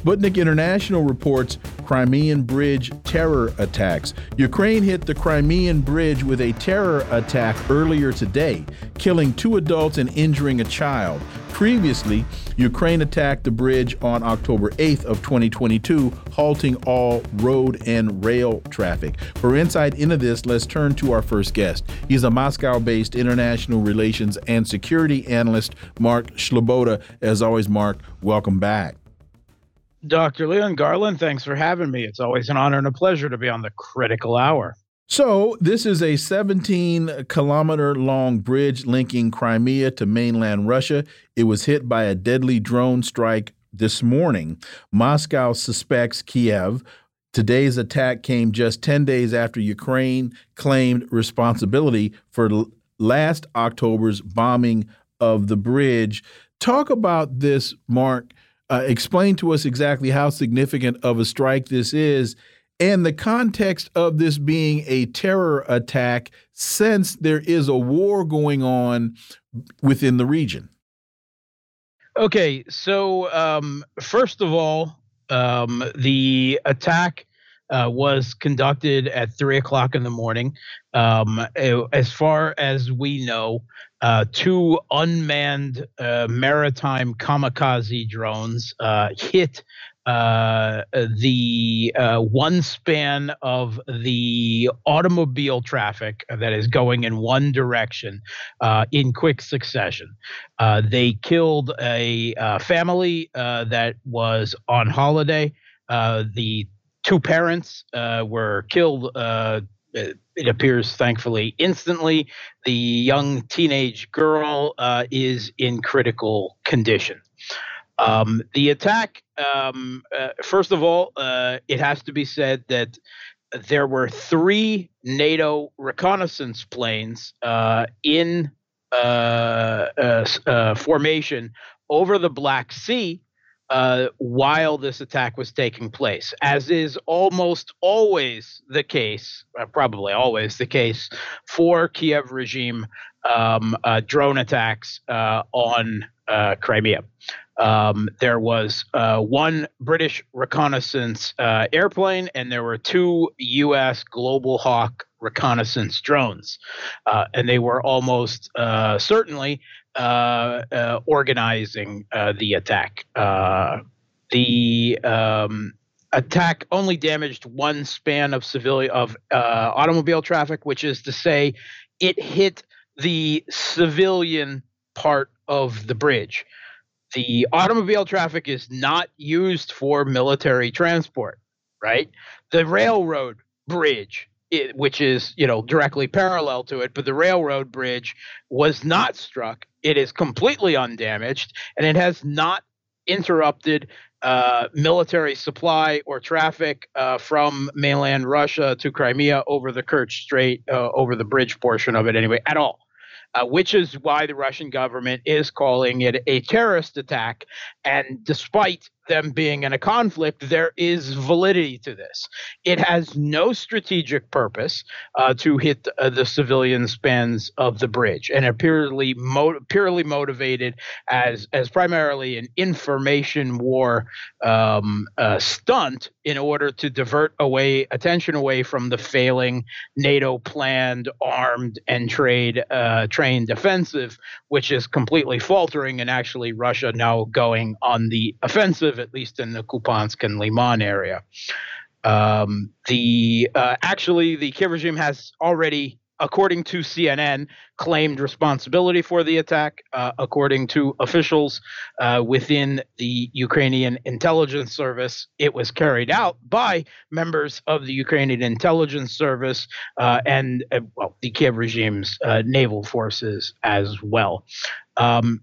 Sputnik International reports Crimean Bridge terror attacks. Ukraine hit the Crimean Bridge with a terror attack earlier today, killing two adults and injuring a child. Previously, Ukraine attacked the bridge on October 8th of 2022, halting all road and rail traffic. For insight into this, let's turn to our first guest. He's a Moscow-based international relations and security analyst, Mark Sleboda. As always, Mark, welcome back. Dr. Leon Garland, thanks for having me. It's always an honor and a pleasure to be on the critical hour. So, this is a 17 kilometer long bridge linking Crimea to mainland Russia. It was hit by a deadly drone strike this morning. Moscow suspects Kiev. Today's attack came just 10 days after Ukraine claimed responsibility for last October's bombing of the bridge. Talk about this, Mark uh, explain to us exactly how significant of a strike this is and the context of this being a terror attack since there is a war going on within the region. Okay, so um, first of all, um, the attack uh, was conducted at three o'clock in the morning. Um, as far as we know, uh, two unmanned uh, maritime kamikaze drones uh, hit uh, the uh, one span of the automobile traffic that is going in one direction uh, in quick succession. they killed a family that was on holiday. the two parents were killed it appears thankfully instantly. The young teenage girl uh, is in critical condition. Um, the attack, um, uh, first of all, uh, it has to be said that there were three NATO reconnaissance planes uh, in uh, uh, formation over the Black Sea uh, while this attack was taking place, as is almost always the case, uh, probably always the case for Kiev regime um, uh, drone attacks uh, on uh, Crimea. Um, there was uh, one British reconnaissance airplane, and there were two U.S. Global Hawk reconnaissance drones, and they were almost certainly uh, uh, organizing uh, the attack. the um, attack only damaged one span of civilian of automobile traffic, which is to say, it hit the civilian part of the bridge. The automobile traffic is not used for military transport, right? The railroad bridge it, which is you know directly parallel to it but the railroad bridge was not struck it is completely undamaged and it has not interrupted uh, military supply or traffic uh, from mainland Russia to Crimea over the Kerch Strait, uh, over the bridge portion of it anyway, at all. Uh, which is why the Russian government is calling it a terrorist attack. And despite them being in a conflict, there is validity to this. It has no strategic purpose uh, to hit uh, the civilian spans of the bridge, and it purely mo- purely motivated as as primarily an information war um, uh, stunt in order to divert away attention away from the failing NATO planned armed and trade uh, trained offensive, which is completely faltering, and actually Russia now going on the offensive at least in the Kupiansk and Liman area. Um, the uh, actually the Kiev regime has already, according to CNN, claimed responsibility for the attack. Uh, according to officials uh, within the Ukrainian intelligence service, it was carried out by members of the Ukrainian intelligence service uh, and uh, well, the Kiev regime's uh, naval forces as well. Um,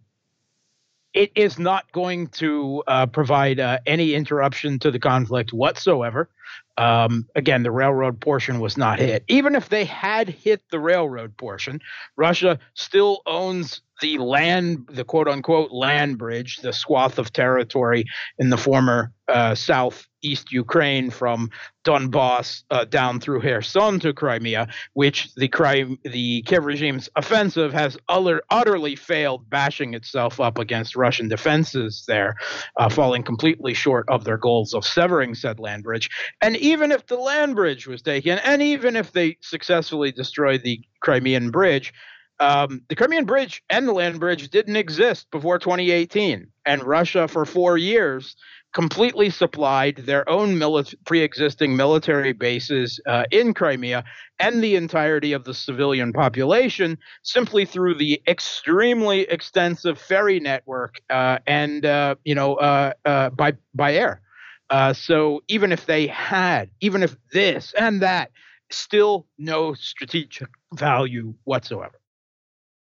it is not going to uh, provide uh, any interruption to the conflict whatsoever. Um, again, the railroad portion was not hit. Even if they had hit the railroad portion, Russia still owns the land, the quote unquote land bridge, the swath of territory in the former uh, southeast Ukraine from Donbass uh, down through Kherson to Crimea, which the crime, the Kiev regime's offensive has utter, utterly failed, bashing itself up against Russian defenses there, uh, falling completely short of their goals of severing said land bridge. And even if the land bridge was taken, and even if they successfully destroyed the Crimean bridge, um, the Crimean Bridge and the land bridge didn't exist before 2018, and Russia for four years completely supplied their own mili- pre-existing military bases uh, in Crimea and the entirety of the civilian population simply through the extremely extensive ferry network uh, and uh, you know uh, uh, by by air. Uh, so even if they had, even if this and that, still no strategic value whatsoever.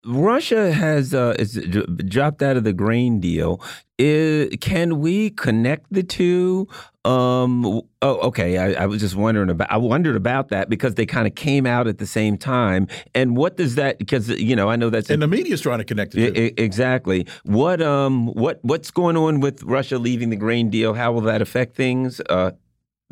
Russia has uh, is dropped out of the grain deal. Is, can we connect the two? Um, oh, okay. I, I, was just wondering about. I wondered about that because they kind of came out at the same time. And what does that? Because you know, I know that's and the media's trying to connect it. Exactly. What um, what what's going on with Russia leaving the grain deal? How will that affect things? Uh,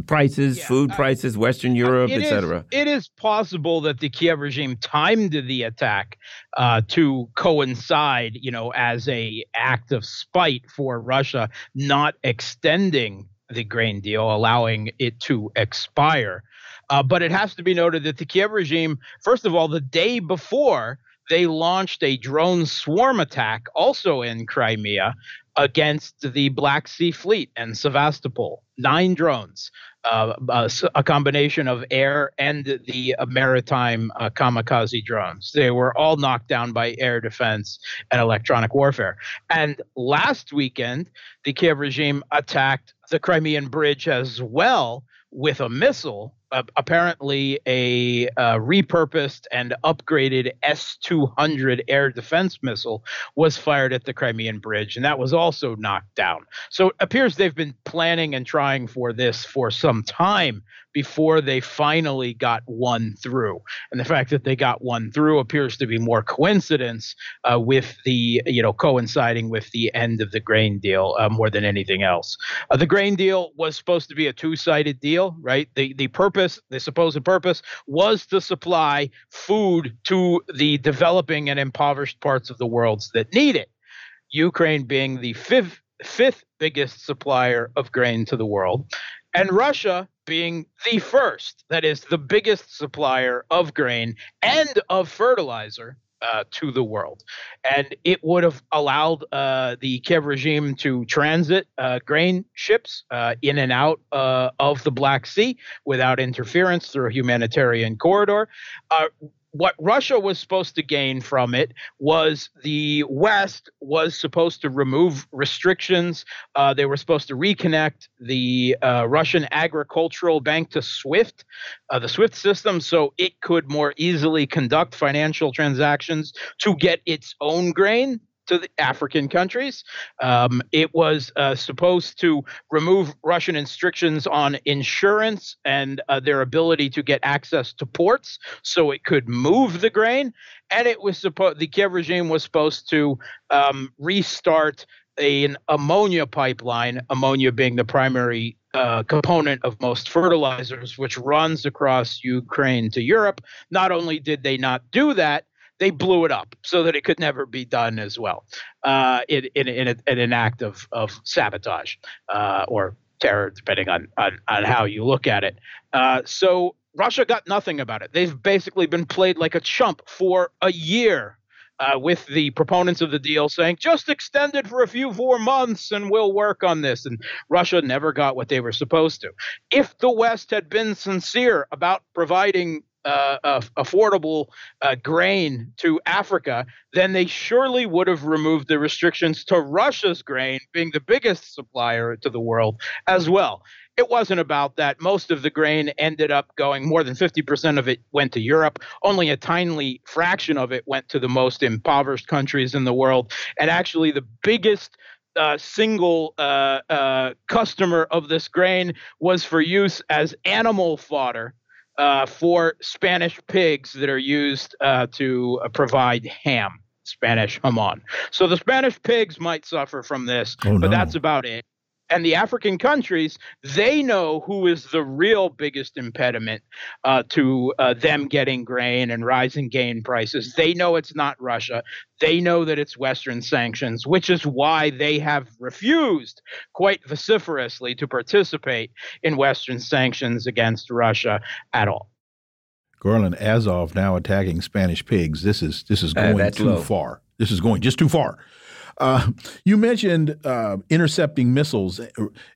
prices, yeah, food prices, Western Europe, etc. It is possible that the Kiev regime timed the attack uh, to coincide, you know, as a act of spite for Russia not extending the grain deal, allowing it to expire. Uh, but it has to be noted that the Kiev regime, first of all, the day before they launched a drone swarm attack also in Crimea against the Black Sea Fleet and Sevastopol. Nine drones, uh, a, a, combination of air and the uh, maritime uh, kamikaze drones. They were all knocked down by air defense and electronic warfare. And last weekend, the Kiev regime attacked the Crimean Bridge as well with a missile apparently a uh, repurposed and upgraded S 200 air defense missile was fired at the Crimean Bridge, and that was also knocked down. So it appears they've been planning and trying for this for some time before they finally got one through. And the fact that they got one through appears to be more coincidence uh, with the, you know, coinciding with the end of the grain deal uh, more than anything else. Uh, the grain deal was supposed to be a two sided deal, right? The, the purpose, the supposed purpose, was to supply food to the developing and impoverished parts of the world that need it. Ukraine being the fifth fifth biggest supplier of grain to the world, and Russia being the first, that is, the biggest supplier of grain and of fertilizer uh, to the world. And it would have allowed uh, the Kiev regime to transit uh, grain ships uh, in and out uh, of the Black Sea without interference through a humanitarian corridor. What Russia was supposed to gain from it was the West was supposed to remove restrictions. Uh, they were supposed to reconnect the uh, Russian agricultural bank to SWIFT, uh, the SWIFT system, so it could more easily conduct financial transactions to get its own grain to the African countries. Um, it was uh, supposed to remove Russian restrictions on insurance and uh, their ability to get access to ports, so it could move the grain. And it was supposed the Kiev regime was supposed to um, restart a, an ammonia pipeline, ammonia being the primary uh, component of most fertilizers, which runs across Ukraine to Europe. Not only did they not do that, they blew it up so that it could never be done as well uh, in, in, in, a, in, an act of, of sabotage uh, or terror, depending on, on, on, how you look at it. Uh, so Russia got nothing about it. They've basically been played like a chump for a year. Uh, with the proponents of the deal saying just extend it for a few more months and we'll work on this. And Russia never got what they were supposed to. If the West had been sincere about providing uh, uh, affordable uh, grain to Africa, then they surely would have removed the restrictions to Russia's grain, being the biggest supplier to the world as well. It wasn't about that. Most of the grain ended up going, more than 50% of it went to Europe. Only a tiny fraction of it went to the most impoverished countries in the world. And actually, the biggest uh, single uh, uh, customer of this grain was for use as animal fodder uh, for Spanish pigs that are used uh, to uh, provide ham, Spanish jamon. So the Spanish pigs might suffer from this, oh, but no. that's about it and the African countries, they know who is the real biggest impediment uh, to uh, them getting grain and rising gain prices. They know it's not Russia. They know that it's Western sanctions, which is why they have refused quite vociferously to participate in Western sanctions against Russia at all. Garland, Azov now attacking Spanish pigs. This is this is going uh, too low. far. This is going just too far. Uh, you mentioned uh, intercepting missiles,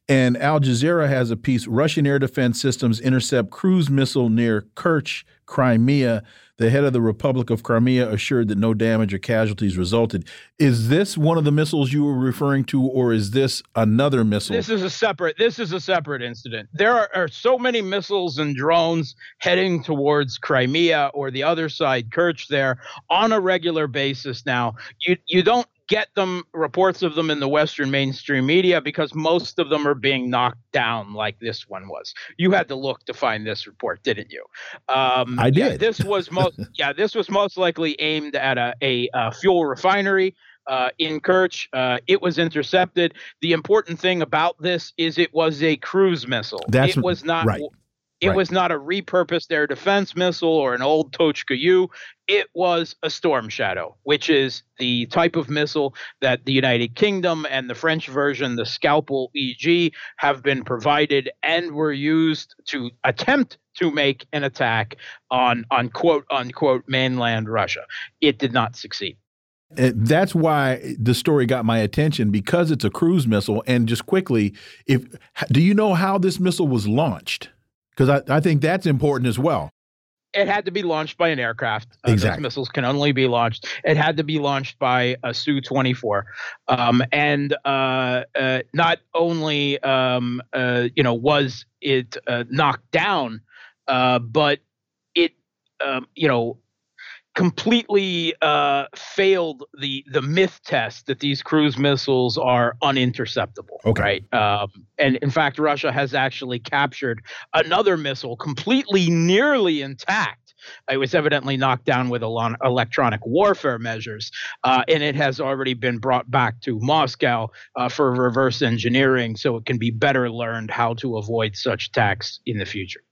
and Al Jazeera has a piece Russian air defense systems intercept cruise missile near Kerch, Crimea. The head of the Republic of Crimea assured that no damage or casualties resulted. Is this one of the missiles you were referring to, or is this another missile? This is a separate. This is a separate incident. There are, are so many missiles and drones heading towards Crimea or the other side, Kerch, there on a regular basis now. You you don't get them reports of them in the Western mainstream media because most of them are being knocked down, like this one was. You had to look to find this report, didn't you? Um, I did. Yeah, this was most. yeah, this was most likely aimed at a, a, a fuel refinery. Uh, in Kerch. Uh, it was intercepted. The important thing about this is it was a cruise missile. That's it was not. Right. It right. was not a repurposed air defense missile or an old Tochka U. It was a Storm Shadow, which is the type of missile that the United Kingdom and the French version, the Scalpel EG, have been provided and were used to attempt to make an attack on, on quote unquote mainland Russia. It did not succeed. Uh, that's why the story got my attention because it's a cruise missile. And just quickly, if do you know how this missile was launched? Because I, I think that's important as well it had to be launched by an aircraft. Uh, exactly. Those missiles can only be launched. It had to be launched by a Su 24. Um, and uh, uh, not only, um, uh, you know, was it uh, knocked down, uh, but it, um, you know, completely uh, failed the the myth test that these cruise missiles are uninterceptable. Okay. Right. Um, and in fact, Russia has actually captured another missile completely nearly intact. It was evidently knocked down with electronic warfare measures, uh, and it has already been brought back to Moscow uh, for reverse engineering so it can be better learned how to avoid such attacks in the future.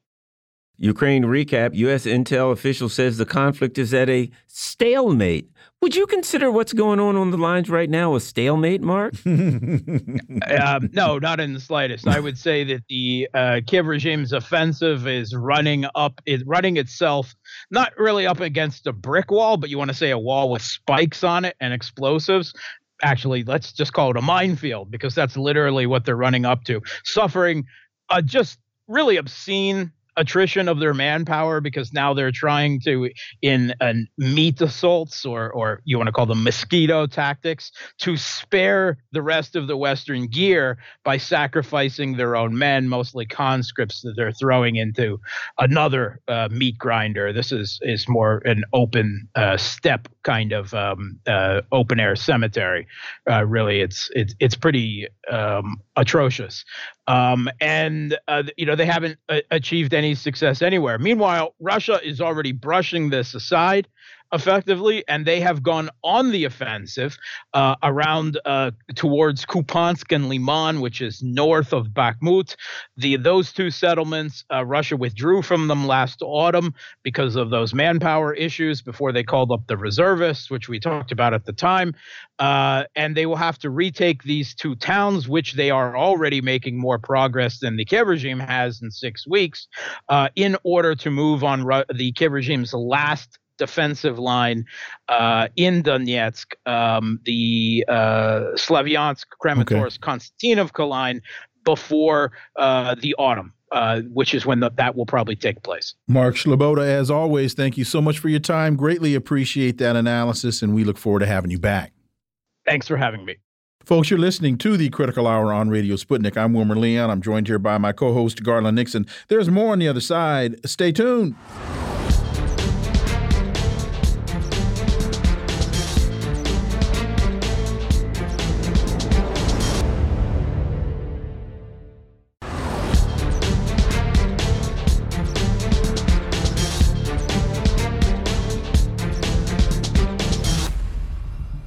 Ukraine recap U.S. intel official says the conflict is at a stalemate. Would you consider what's going on on the lines right now a stalemate, Mark? um, no, not in the slightest. I would say that the uh, Kiev regime's offensive is running up, is running itself not really up against a brick wall, but you want to say a wall with spikes on it and explosives actually let's just call it a minefield because that's literally what they're running up to suffering a just really obscene attrition of their manpower because now they're trying to in uh, meat assaults or or you want to call them mosquito tactics to spare the rest of the western gear by sacrificing their own men mostly conscripts that they're throwing into another uh, meat grinder. This is is more an open uh, steppe kind of um, uh, open air cemetery. Uh, really it's it's it's pretty um, atrocious um, and uh, you know they haven't uh, achieved any success anywhere. Meanwhile, Russia is already brushing this aside effectively, and they have gone on the offensive uh, around uh, towards Kupiansk and Liman, which is north of Bakhmut. The those two settlements, uh, Russia withdrew from them last autumn because of those manpower issues before they called up the reservists, which we talked about at the time. Uh, and they will have to retake these two towns, which they are already making more progress than the Kiev regime has in six weeks, uh, in order to move on Ru- the Kiev regime's last defensive line uh, in Donetsk, um, the uh, Slavyansk, Kramatorsk, okay. Konstantinovka line before uh, the autumn. Uh, which is when the, that will probably take place. Mark Sleboda, as always, thank you so much for your time. Greatly appreciate that analysis, and we look forward to having you back. Thanks for having me. Folks, you're listening to the Critical Hour on Radio Sputnik. I'm Wilmer Leon. I'm joined here by my co host, Garland Nixon. There's more on the other side. Stay tuned.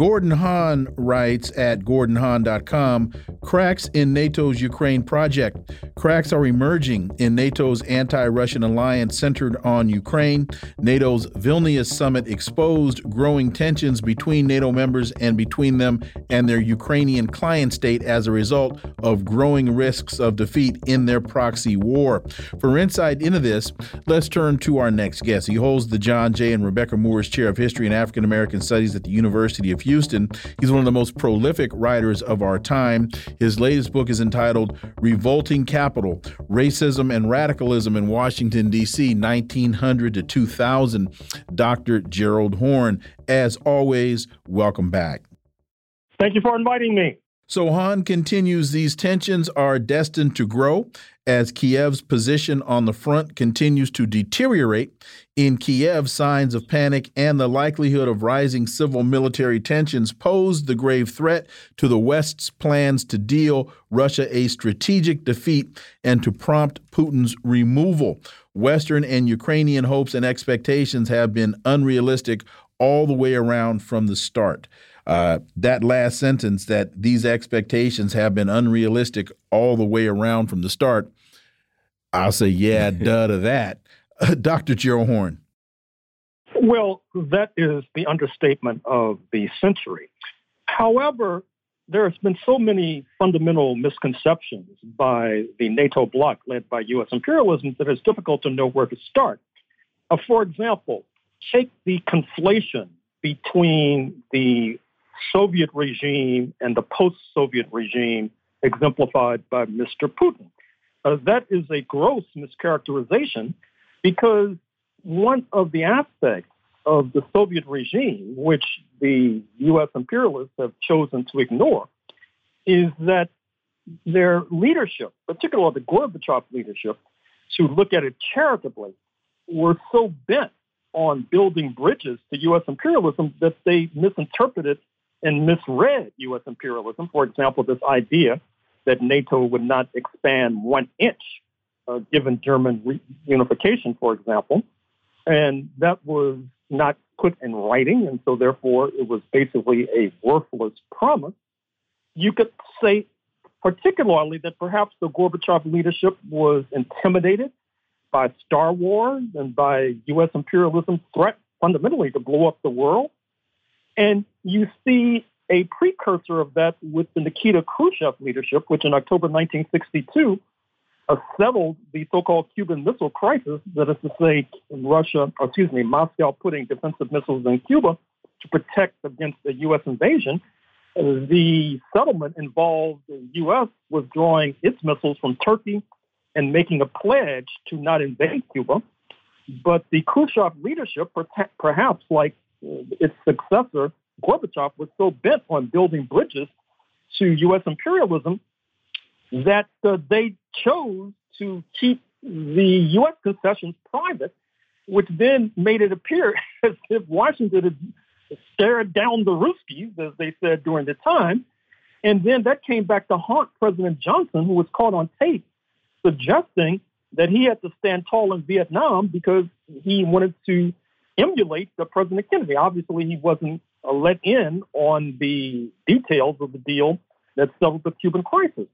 Gordon Hahn writes at gordonhahn.com cracks in NATO's Ukraine project. Cracks are emerging in NATO's anti Russian alliance centered on Ukraine. NATO's Vilnius summit exposed growing tensions between NATO members and between them and their Ukrainian client state as a result of growing risks of defeat in their proxy war. For insight into this, let's turn to our next guest. He holds the John J. and Rebecca Moores Chair of History and African American Studies at the University of Houston. He's one of the most prolific writers of our time. His latest book is entitled Revolting Capital Racism and Radicalism in Washington, D.C., 1900 to 2000. Dr. Gerald Horne, as always, welcome back. Thank you for inviting me. So Hahn continues these tensions are destined to grow as Kiev's position on the front continues to deteriorate. In Kiev, signs of panic and the likelihood of rising civil military tensions pose the grave threat to the West's plans to deal Russia a strategic defeat and to prompt Putin's removal. Western and Ukrainian hopes and expectations have been unrealistic all the way around from the start. Uh, that last sentence that these expectations have been unrealistic all the way around from the start, I'll say, yeah, duh to that. Uh, Dr. Gerald Horne. Well, that is the understatement of the century. However, there has been so many fundamental misconceptions by the NATO bloc led by U.S. imperialism that it's difficult to know where to start. Uh, for example, take the conflation between the Soviet regime and the post Soviet regime exemplified by Mr. Putin. Uh, that is a gross mischaracterization because one of the aspects of the Soviet regime, which the U.S. imperialists have chosen to ignore, is that their leadership, particularly the Gorbachev leadership, to look at it charitably, were so bent on building bridges to U.S. imperialism that they misinterpreted and misread U.S. imperialism. For example, this idea that NATO would not expand one inch uh, given German reunification, for example. And that was not put in writing, and so therefore it was basically a worthless promise. You could say, particularly, that perhaps the Gorbachev leadership was intimidated by Star Wars and by U.S. imperialism's threat fundamentally to blow up the world. And you see a precursor of that with the Nikita Khrushchev leadership, which in October 1962 uh, settled the so-called Cuban Missile Crisis. That is to say, Russia, excuse me, Moscow putting defensive missiles in Cuba to protect against the U.S. invasion. The settlement involved the U.S. withdrawing its missiles from Turkey and making a pledge to not invade Cuba. But the Khrushchev leadership, perhaps like its successor, Gorbachev was so bent on building bridges to U.S. imperialism that uh, they chose to keep the U.S. concessions private, which then made it appear as if Washington had stared down the Ruskies, as they said during the time. And then that came back to haunt President Johnson, who was caught on tape suggesting that he had to stand tall in Vietnam because he wanted to emulate the President Kennedy. Obviously, he wasn't uh, let in on the details of the deal that settled the Cuban crisis.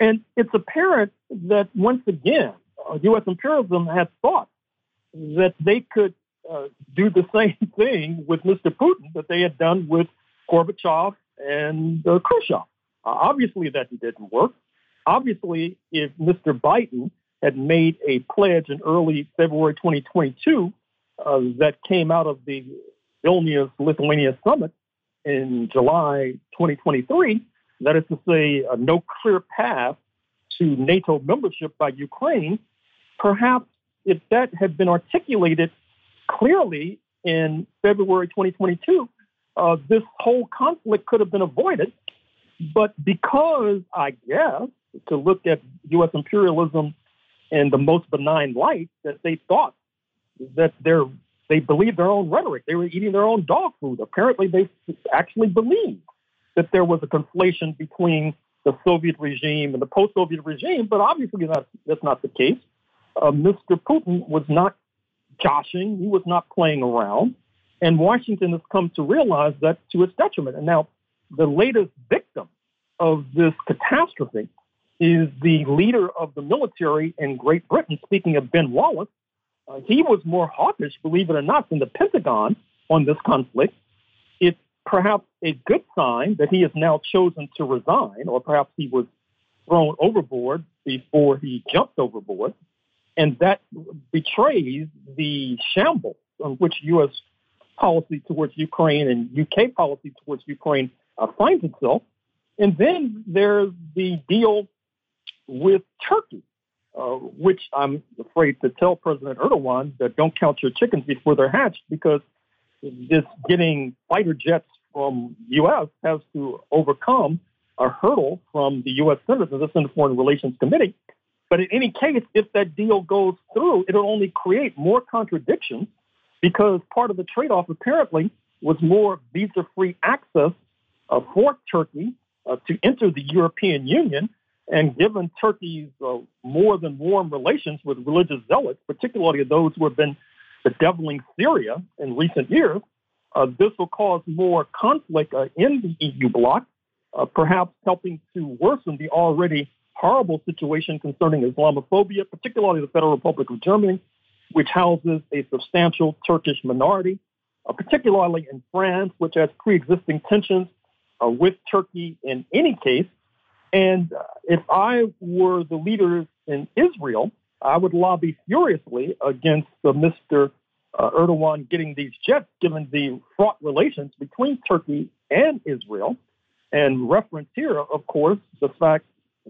And it's apparent that once again, uh, U.S. imperialism had thought that they could uh, do the same thing with Mr. Putin that they had done with Gorbachev and uh, Khrushchev. Uh, obviously, that didn't work. Obviously, if Mr. Biden had made a pledge in early February 2022 uh, that came out of the Vilnius Lithuania summit in July 2023, that is to say, no clear path to NATO membership by Ukraine, perhaps if that had been articulated clearly in February 2022, uh, this whole conflict could have been avoided. But because, I guess, to look at U.S. imperialism in the most benign light, that they thought that they're, they believed their own rhetoric. They were eating their own dog food. Apparently, they actually believed that there was a conflation between the Soviet regime and the post-Soviet regime, but obviously that's, that's not the case. Uh, Mr. Putin was not joshing. He was not playing around. And Washington has come to realize that to its detriment. And now the latest victim of this catastrophe is the leader of the military in Great Britain. Speaking of Ben Wallace, uh, he was more hawkish, believe it or not, than the Pentagon on this conflict. It's perhaps a good sign that he has now chosen to resign, or perhaps he was thrown overboard before he jumped overboard. And that betrays the shambles on which U.S. policy towards Ukraine and UK policy towards Ukraine uh, finds itself. And then there's the deal with Turkey, uh, which I'm afraid to tell President Erdogan that don't count your chickens before they're hatched because this getting fighter jets from U.S. has to overcome a hurdle from the U.S. Senate and the Senate Foreign Relations Committee. But in any case, if that deal goes through, it'll only create more contradictions because part of the trade-off apparently was more visa-free access uh, for Turkey uh, to enter the European Union. And given Turkey's uh, more than warm relations with religious zealots, particularly those who have been bedeviling Syria in recent years, uh, this will cause more conflict uh, in the EU bloc, uh, perhaps helping to worsen the already horrible situation concerning Islamophobia, particularly the Federal Republic of Germany, which houses a substantial Turkish minority, uh, particularly in France, which has pre-existing tensions uh, with Turkey in any case. And uh, if I were the leaders in Israel, I would lobby furiously against Mr uh, Erdogan getting these jets, given the fraught relations between Turkey and Israel. And reference here, of course, the fact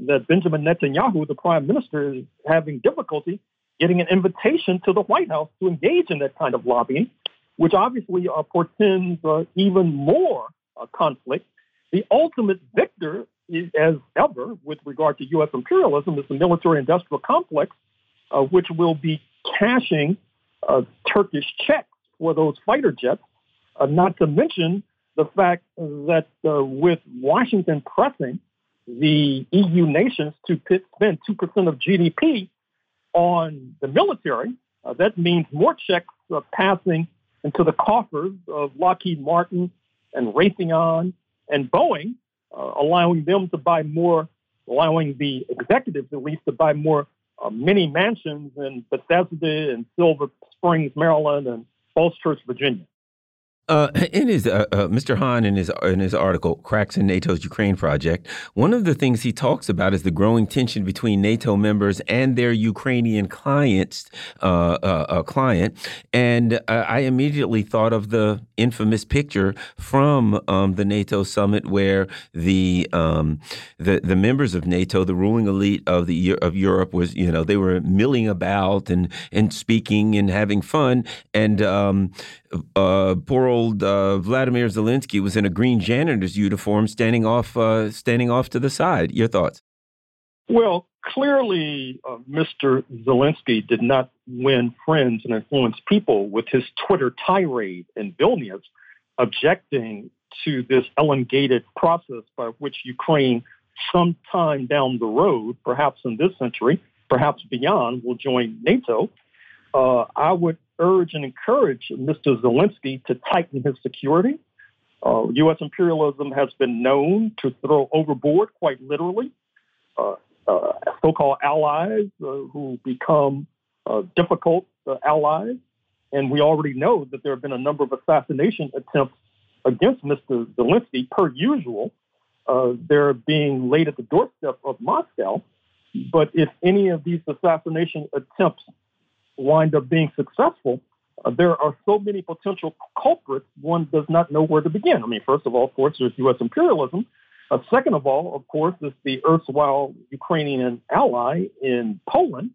that Benjamin Netanyahu, the prime minister, is having difficulty getting an invitation to the White House to engage in that kind of lobbying, which obviously uh, portends uh, even more uh, conflict. The ultimate victor, as ever, with regard to U.S. imperialism, is the military industrial complex, uh, which will be cashing uh, Turkish checks for those fighter jets, uh, not to mention the fact that uh, with Washington pressing the EU nations to spend 2% of GDP on the military, uh, that means more checks passing into the coffers of Lockheed Martin and Raytheon and Boeing, allowing them to buy more, allowing the executives at least to buy more uh, many mansions in Bethesda and Silver Springs, Maryland, and Falls Church, Virginia. Uh, in his uh, uh, Mr. Hahn in his in his article "Cracks in NATO's Ukraine Project," one of the things he talks about is the growing tension between NATO members and their Ukrainian clients uh, uh, uh, client. And I immediately thought of the infamous picture from um, the NATO summit where the um, the the members of NATO, the ruling elite of the of Europe, was you know they were milling about and and speaking and having fun, and um, poor old uh, Vladimir Zelensky was in a green janitor's uniform, standing off, uh, standing off to the side. Your thoughts? Well, clearly, uh, Mr. Zelensky did not win friends and influence people with his Twitter tirade in Vilnius, objecting to this elongated process by which Ukraine, sometime down the road, perhaps in this century, perhaps beyond, will join NATO. Uh, I would urge and encourage Mr. Zelensky to tighten his security. Uh, U.S. imperialism has been known to throw overboard, quite literally, uh, uh, so-called allies uh, who become uh, difficult allies. And we already know that there have been a number of assassination attempts against Mr. Zelensky, per usual. they're being laid at the doorstep of Moscow. But if any of these assassination attempts wind up being successful, uh, there are so many potential culprits, one does not know where to begin. I mean, first of all, of course, there's U.S. imperialism. Uh, second of all, of course, is the erstwhile Ukrainian ally in Poland.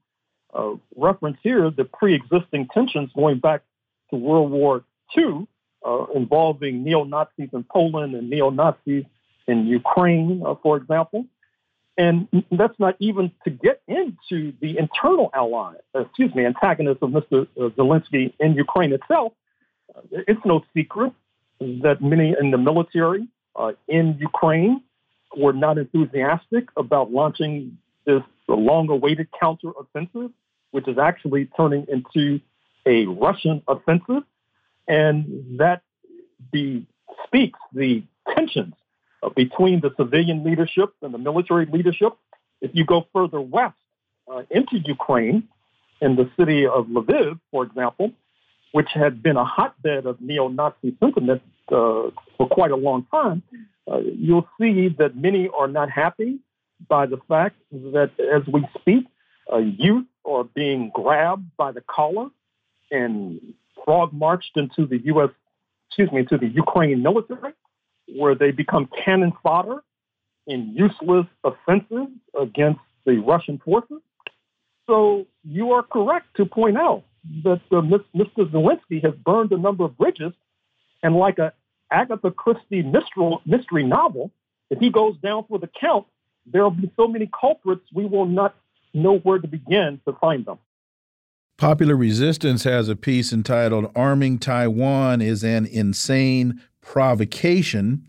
uh, reference here the pre-existing tensions going back to World War II uh, involving neo-Nazis in Poland and neo-Nazis in Ukraine, uh, for example. And that's not even to get into the internal ally, uh, excuse me, antagonist of Mr. Uh, Zelensky in Ukraine itself. Uh, it's no secret that many in the military in Ukraine were not enthusiastic about launching this long-awaited counteroffensive, which is actually turning into a Russian offensive, and that the, speaks the tensions uh, between the civilian leadership and the military leadership. If you go further west uh, into Ukraine, in the city of Lviv, for example, which had been a hotbed of neo-Nazi sentiment uh, for quite a long time, uh, you'll see that many are not happy by the fact that as we speak, uh, youth are being grabbed by the collar and frog marched into the U.S. excuse me, into the Ukraine military, where they become cannon fodder in useless offensives against the Russian forces. So you are correct to point out that uh, Mr. Zelensky has burned a number of bridges, and like a Agatha Christie mystery novel, if he goes down for the count, there will be so many culprits we will not know where to begin to find them. Popular Resistance has a piece entitled Arming Taiwan is an Insane Provocation.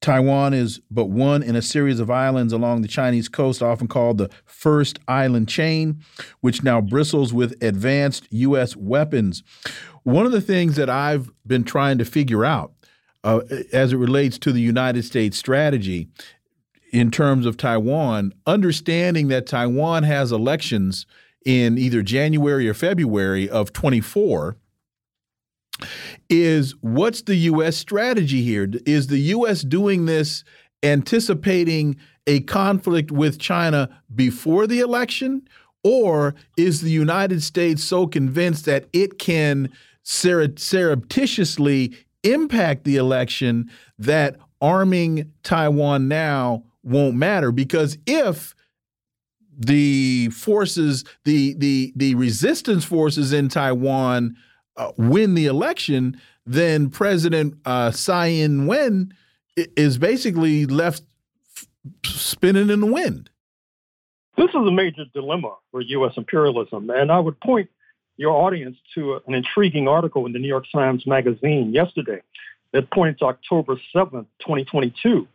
Taiwan is but one in a series of islands along the Chinese coast, often called the First Island Chain, which now bristles with advanced U.S. weapons. One of the things that I've been trying to figure out uh, as it relates to the United States strategy in terms of Taiwan, understanding that Taiwan has elections in either January or February of 24 is what's the U.S. strategy here? Is the U.S. doing this anticipating a conflict with China before the election? Or is the United States so convinced that it can surreptitiously impact the election that arming Taiwan now won't matter because if the forces the the the resistance forces in Taiwan uh, win the election then President uh, Tsai Ing-wen is basically left spinning in the wind. This is a major dilemma for U.S. imperialism, and I would point your audience to an intriguing article in the New York Times Magazine yesterday that points October 7th, 2022,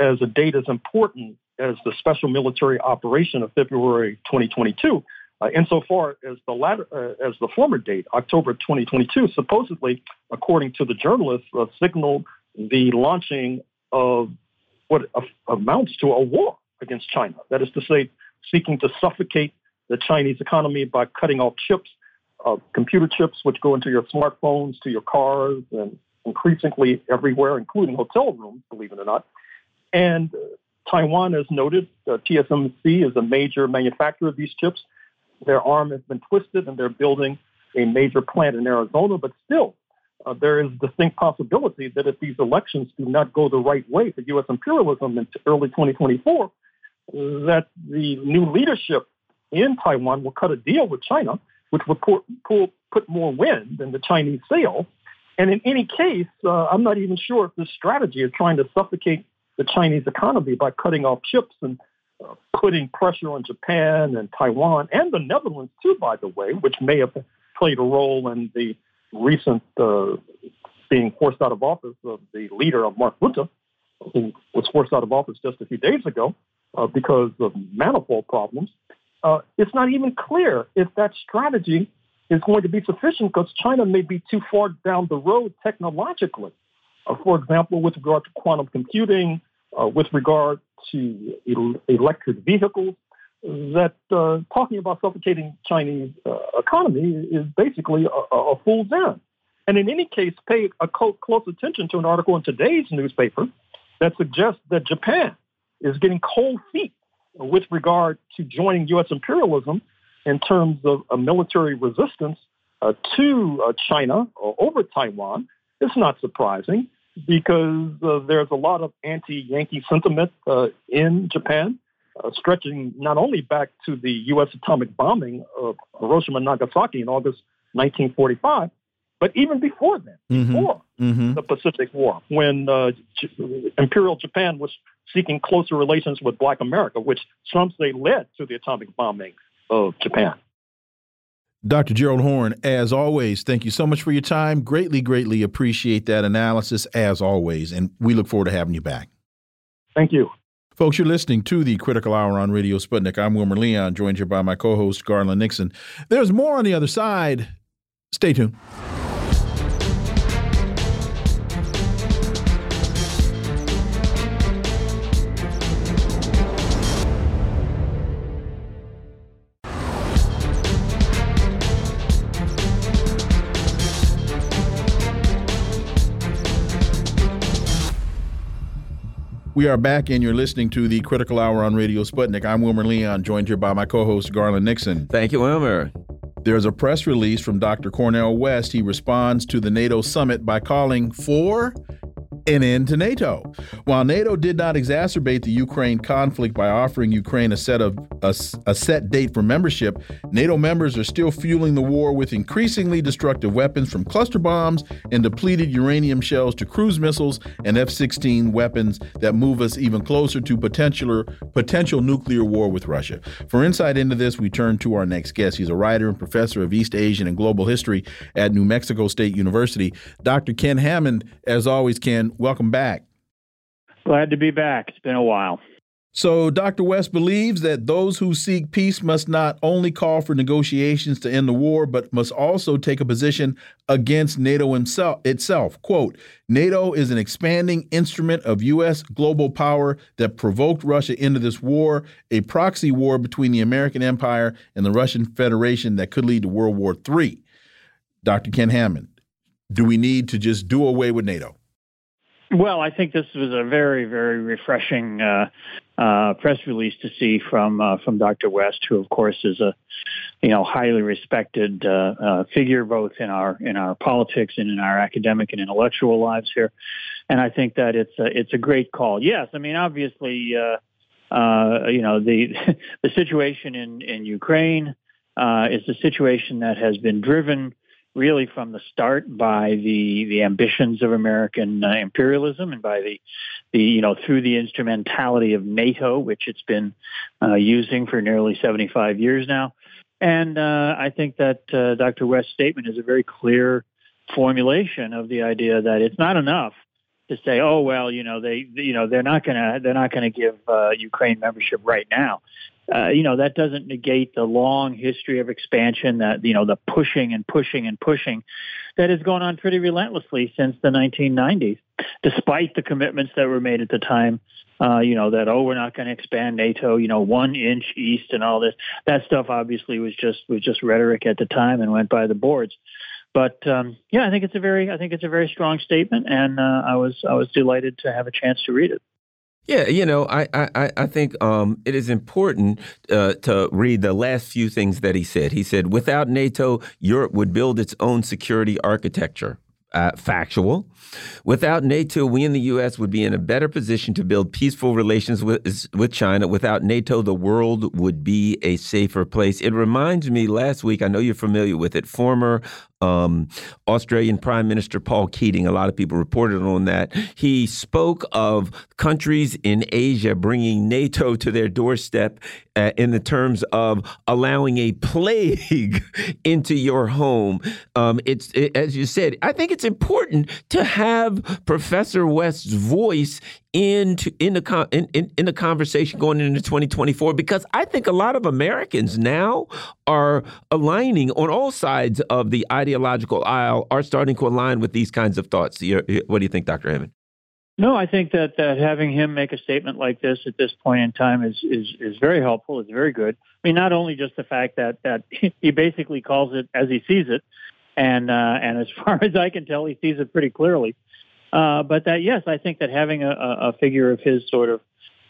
as a date as important as the special military operation of February 2022. Uh, insofar as the latter, uh, as the former date, October 2022, supposedly, according to the journalist, uh, signaled the launching of what amounts to a war against China. That is to say, seeking to suffocate the Chinese economy by cutting off chips uh, computer chips, which go into your smartphones, to your cars, and increasingly everywhere, including hotel rooms, believe it or not. And uh, Taiwan, as noted, uh, TSMC is a major manufacturer of these chips. Their arm has been twisted, and they're building a major plant in Arizona. But still, uh, there is distinct possibility that if these elections do not go the right way for U.S. imperialism in early 2024, that the new leadership in Taiwan will cut a deal with China which would pull, pull, put more wind in the Chinese sail. And in any case, uh, I'm not even sure if this strategy is trying to suffocate the Chinese economy by cutting off chips and putting pressure on Japan and Taiwan and the Netherlands too, by the way, which may have played a role in the recent uh, being forced out of office of the leader of Mark Rutte, who was forced out of office just a few days ago uh, because of manifold problems uh, it's not even clear if that strategy is going to be sufficient because China may be too far down the road technologically. Uh, for example, with regard to quantum computing, uh, with regard to el- electric vehicles, that uh, talking about suffocating Chinese uh, economy is basically a, a, fool's errand. And in any case, pay a close attention to an article in today's newspaper that suggests that Japan is getting cold feet with regard to joining U.S. imperialism in terms of a military resistance uh, to uh, China or over Taiwan It's not surprising because uh, there's a lot of anti-Yankee sentiment uh, in Japan. uh, stretching not only back to the U.S. atomic bombing of Hiroshima and Nagasaki in August 1945, but even before then, mm-hmm. before mm-hmm. the Pacific War, when uh, J- Imperial Japan was seeking closer relations with Black America, which some say led to the atomic bombing of Japan. Dr. Gerald Horne, as always, thank you so much for your time. Greatly, greatly appreciate that analysis, as always, and we look forward to having you back. Thank you. Folks, you're listening to the Critical Hour on Radio Sputnik. I'm Wilmer Leon, joined here by my co host, Garland Nixon. There's more on the other side. Stay tuned. We are back, and you're listening to the Critical Hour on Radio Sputnik. I'm Wilmer Leon, joined here by my co host, Garland Nixon. Thank you, Wilmer. There's a press release from Dr. Cornel West. He responds to the NATO summit by calling for an end to NATO. While NATO did not exacerbate the Ukraine conflict by offering Ukraine a set of a, a, set date for membership, NATO members are still fueling the war with increasingly destructive weapons from cluster bombs and depleted uranium shells to cruise missiles and F-16 weapons that move us even closer to potential potential nuclear war with Russia. For insight into this, we turn to our next guest. He's a writer and professor of East Asian and Global History at New Mexico State University. Dr. Ken Hammond, as always, Ken, welcome back. Glad to be back. It's been a while. So, Dr. West believes that those who seek peace must not only call for negotiations to end the war, but must also take a position against NATO himself, itself. Quote NATO is an expanding instrument of U.S. global power that provoked Russia into this war, a proxy war between the American empire and the Russian Federation that could lead to World War III. Dr. Ken Hammond, do we need to just do away with NATO? Well, I think this was a very, very refreshing uh, uh, press release to see from uh, from Dr. West, who, of course, is a you know highly respected uh, uh, figure both in our in our politics and in our academic and intellectual lives here. And I think that it's a, it's a great call. Yes, I mean obviously, uh, you know the the situation in in Ukraine is a situation that has been driven really from the start by the the ambitions of American uh, imperialism and by the the you know through the instrumentality of NATO, which it's been uh, using for nearly 75 years now. And uh, I think that uh, Dr. West's statement is a very clear formulation of the idea that it's not enough to say, oh well, you know they you know they're not gonna they're not gonna give uh, Ukraine membership right now uh, you know, that doesn't negate the long history of expansion that, you know, the pushing and pushing and pushing that has gone on pretty relentlessly since the 1990s, despite the commitments that were made at the time. Uh, you know that oh we're not going to expand NATO you know one inch east and all this that stuff obviously was just was just rhetoric at the time and went by the boards but um, yeah I think it's a very I think it's a very strong statement and uh, I was I was delighted to have a chance to read it. Yeah, you know, I I, I think um, it is important uh, to read the last few things that he said. He said, without NATO, Europe would build its own security architecture. Uh, factual. Without NATO, we in the U.S. would be in a better position to build peaceful relations with with China. Without NATO, the world would be a safer place. It reminds me. Last week, I know you're familiar with it. Former um, Australian Prime Minister Paul Keating, a lot of people reported on that. He spoke of countries in Asia bringing NATO to their doorstep uh, in the terms of allowing a plague into your home. Um, it's it, as you said. I think it's important to have Professor West's voice into in the in, in, in the conversation going into 2024 because I think a lot of Americans now are aligning on all sides of the ideological aisle are starting to align with these kinds of thoughts. What do you think, Dr. Hammond? No, I think that, that having him make a statement like this at this point in time is, is, is very helpful. It's very good. I mean, not only just the fact that, that he basically calls it as he sees it, and uh, and as far as I can tell, he sees it pretty clearly. Uh, but that yes, I think that having a, a figure of his sort of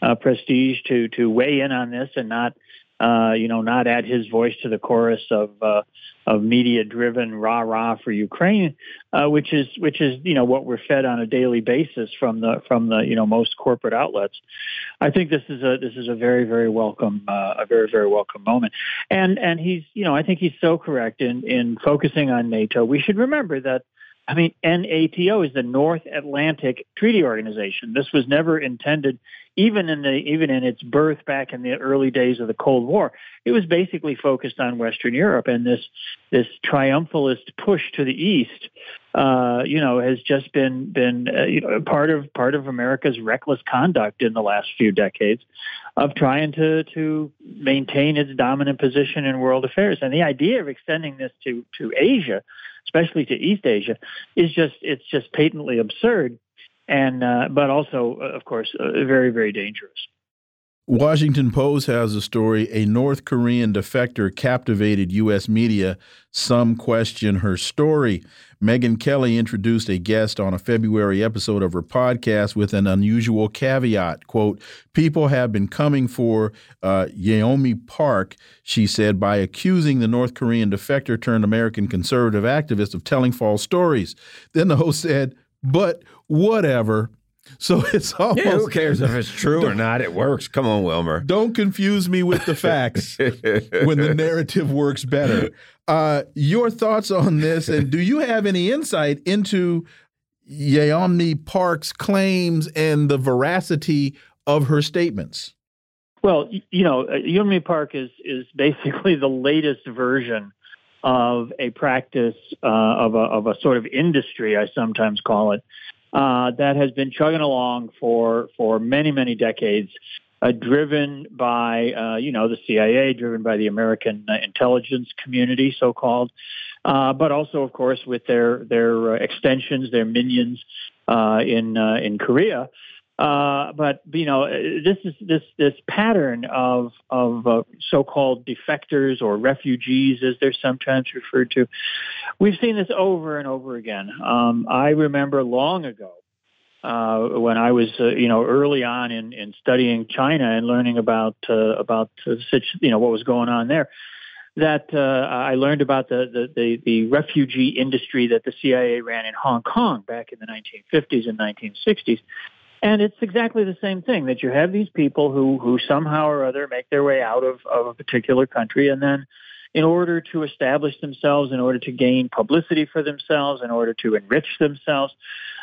uh, prestige to to weigh in on this and not uh, you know, not add his voice to the chorus of uh, of media-driven rah rah for Ukraine, uh, which is which is you know what we're fed on a daily basis from the from the you know most corporate outlets. I think this is a this is a very very welcome uh, a very very welcome moment, and and he's you know I think he's so correct in in focusing on NATO. We should remember that I mean, NATO is the North Atlantic Treaty Organization. This was never intended, even in the even in its birth back in the early days of the Cold War. It was basically focused on Western Europe, and this this triumphalist push to the east, uh, you know, has just been been uh, you know, part of part of America's reckless conduct in the last few decades of trying to to maintain its dominant position in world affairs. And the idea of extending this to to Asia especially to East Asia, is just it's just patently absurd, and uh, but also, uh, of course, uh, very very dangerous. Washington Post has a story a North Korean defector captivated U.S. media. Some question her story. Megyn Kelly introduced a guest on a February episode of her podcast with an unusual caveat. Quote, people have been coming for uh, Yeonmi Park, she said, by accusing the North Korean defector turned American conservative activist of telling false stories. Then the host said, but whatever. So it's almost. Yeah, who cares if it's true or not? It works. Come on, Wilmer. Don't confuse me with the facts when the narrative works better. Uh, your thoughts on this, and do you have any insight into Yeonmi Park's claims and the veracity of her statements? Well, you know, uh, Yeonmi Park is is basically the latest version of a practice uh, of a of a sort of industry, I sometimes call it, uh, that has been chugging along for for many many decades, uh, driven by uh, you know the CIA, driven by the American uh, intelligence community, so called, uh, but also of course with their their extensions, their minions in in Korea. Uh, but you know, this is this this pattern of of uh, so-called defectors or refugees, as they're sometimes referred to. We've seen this over and over again. Um, I remember long ago uh, when I was, uh, you know, early on in, in studying China and learning about uh, about such, you know, what was going on there. That uh, I learned about the, the, the, the, refugee industry that the CIA ran in Hong Kong back in the 1950s and 1960s. And it's exactly the same thing that you have these people who, who somehow or other make their way out of, of a particular country and then in order to establish themselves, in order to gain publicity for themselves, in order to enrich themselves,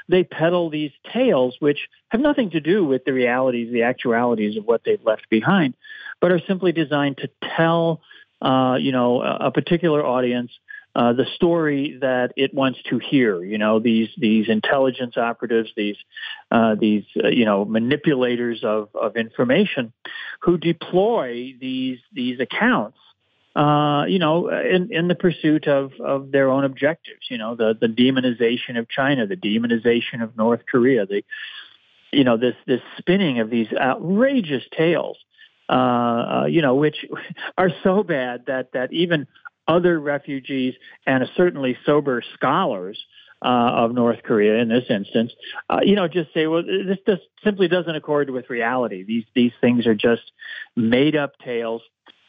they peddle these tales which have nothing to do with the realities, the actualities of what they've left behind, but are simply designed to tell, uh, you know, a, a particular audience uh, the story that it wants to hear. You know, these these intelligence operatives, these uh, these uh, you know manipulators of of information, who deploy these these accounts. Uh, you know, in, in the pursuit of, of their own objectives, you know, the, the demonization of China, the demonization of North Korea, the, you know, this, this spinning of these outrageous tales, uh, you know, which are so bad that, that even other refugees and certainly sober scholars uh, of North Korea in this instance, uh, you know, just say, well, this just simply doesn't accord with reality. These these things are just made up tales.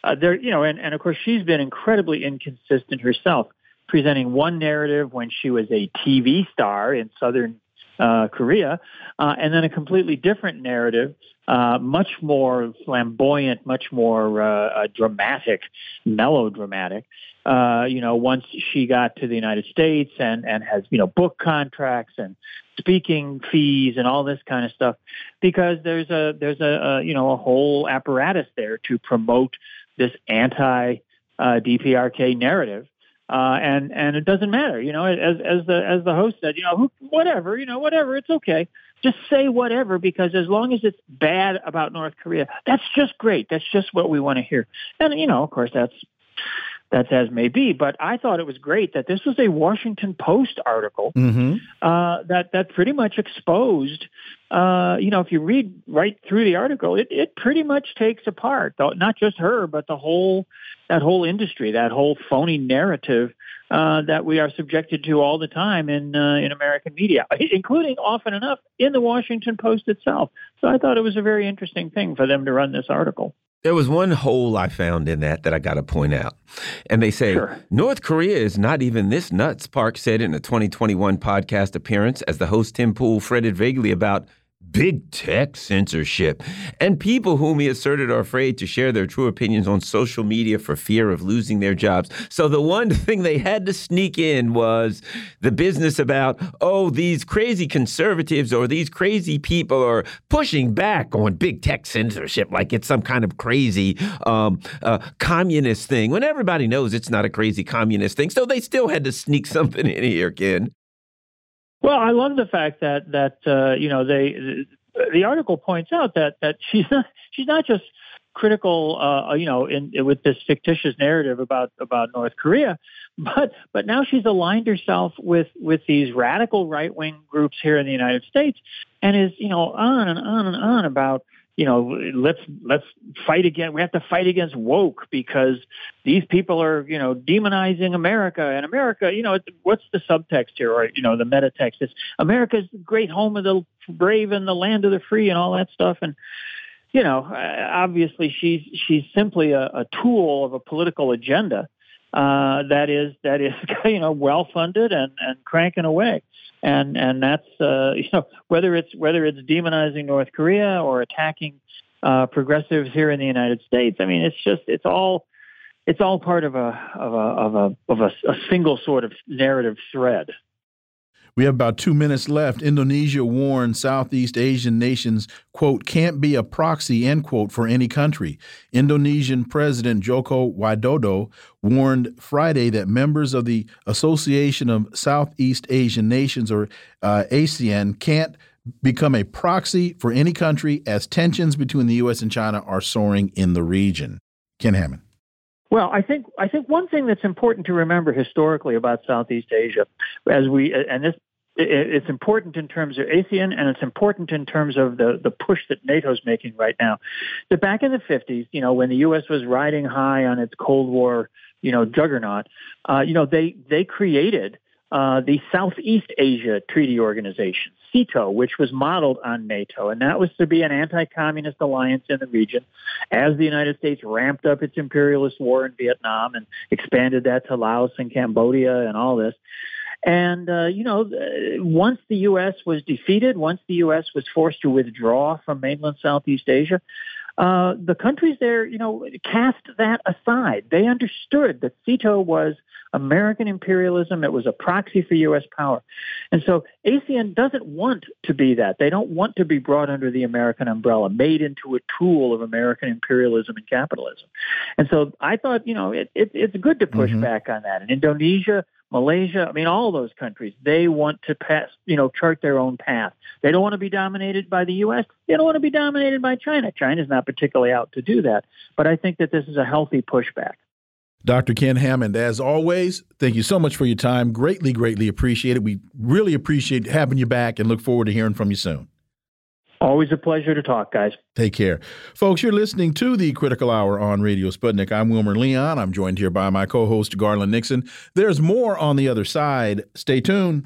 Uh, there, you know, and, and of course, she's been incredibly inconsistent herself, presenting one narrative when she was a TV star in Southern uh, Korea, uh, and then a completely different narrative, uh, much more flamboyant, much more uh, uh, dramatic, melodramatic, uh, you know, once she got to the United States and, and has, you know, book contracts and speaking fees and all this kind of stuff, because there's a, there's a, a you know, a whole apparatus there to promote this anti uh, DPRK narrative. Uh, and and it doesn't matter, you know. As as the as the host said, you know, whatever, you know, whatever, it's okay. Just say whatever because as long as it's bad about North Korea, that's just great. That's just what we want to hear. And you know, of course, that's that's as may be. But I thought it was great that this was a Washington Post article mm-hmm. uh, that that pretty much exposed. Uh, you know, if you read right through the article, it it pretty much takes apart not just her, but the whole that whole industry, that whole phony narrative uh, that we are subjected to all the time in uh, in American media, including often enough in the Washington Post itself. So I thought it was a very interesting thing for them to run this article. There was one hole I found in that that I got to point out. And they say Sure. North Korea is not even this nuts, Park said in a 2021 podcast appearance as the host Tim Pool fretted vaguely about big tech censorship and people whom he asserted are afraid to share their true opinions on social media for fear of losing their jobs. So the one thing they had to sneak in was the business about, oh, these crazy conservatives or these crazy people are pushing back on big tech censorship like it's some kind of crazy um, uh, communist thing when everybody knows it's not a crazy communist thing. So they still had to sneak something in here, Ken. Well, I love the fact that that uh, you know they the article points out that that she's not she's not just critical uh, you know in, with this fictitious narrative about about North Korea, but but now she's aligned herself with with these radical right wing groups here in the United States, and is you know on and on and on about you know, let's let's fight again. We have to fight against woke because these people are, you know, demonizing America. And America, you know, what's the subtext here, or you know, the meta text is America's the great home of the brave and the land of the free and all that stuff. And you know, obviously she's she's simply a, a tool of a political agenda uh, that is that is you know well funded and and cranking away and and that's uh, you know whether it's whether it's demonizing North Korea or attacking uh, progressives here in the United States. I mean, it's just it's all it's all part of a of a of a of a, a single sort of narrative thread. We have about two minutes left. Indonesia warned Southeast Asian nations, quote, can't be a proxy, end quote, for any country. Indonesian President Joko Widodo warned Friday that members of the Association of Southeast Asian Nations, or uh, ASEAN, can't become a proxy for any country as tensions between the U.S. and China are soaring in the region. Ken Hammond. Well, I think I think one thing that's important to remember historically about Southeast Asia, as we and this it's important in terms of ASEAN and it's important in terms of the, the push that NATO's making right now. That back in the 50s, you know, when the U.S. was riding high on its Cold War, you know, juggernaut, uh, you know, they, they created uh, the Southeast Asia Treaty Organization, SEATO, which was modeled on NATO. And that was to be an anti-communist alliance in the region as the United States ramped up its imperialist war in Vietnam and expanded that to Laos and Cambodia and all this. And, uh, you know, once the U.S. was defeated, once the U.S. was forced to withdraw from mainland Southeast Asia, uh, the countries there, you know, cast that aside. They understood that SEATO was American imperialism. It was a proxy for U.S. power. And so ASEAN doesn't want to be that. They don't want to be brought under the American umbrella, made into a tool of American imperialism and capitalism. And so I thought, you know, it, it, it's good to push mm-hmm. back on that. And Indonesia, Malaysia, I mean, all those countries, they want to pass, you know, chart their own path. They don't want to be dominated by the U.S. They don't want to be dominated by China. China's not particularly out to do that. But I think that this is a healthy pushback. Dr. Ken Hammond, as always, thank you so much for your time. Greatly, greatly appreciate it. We really appreciate having you back and look forward to hearing from you soon. Always a pleasure to talk, guys. Take care. Folks, you're listening to the Critical Hour on Radio Sputnik. I'm Wilmer Leon. I'm joined here by my co host, Garland Nixon. There's more on the other side. Stay tuned.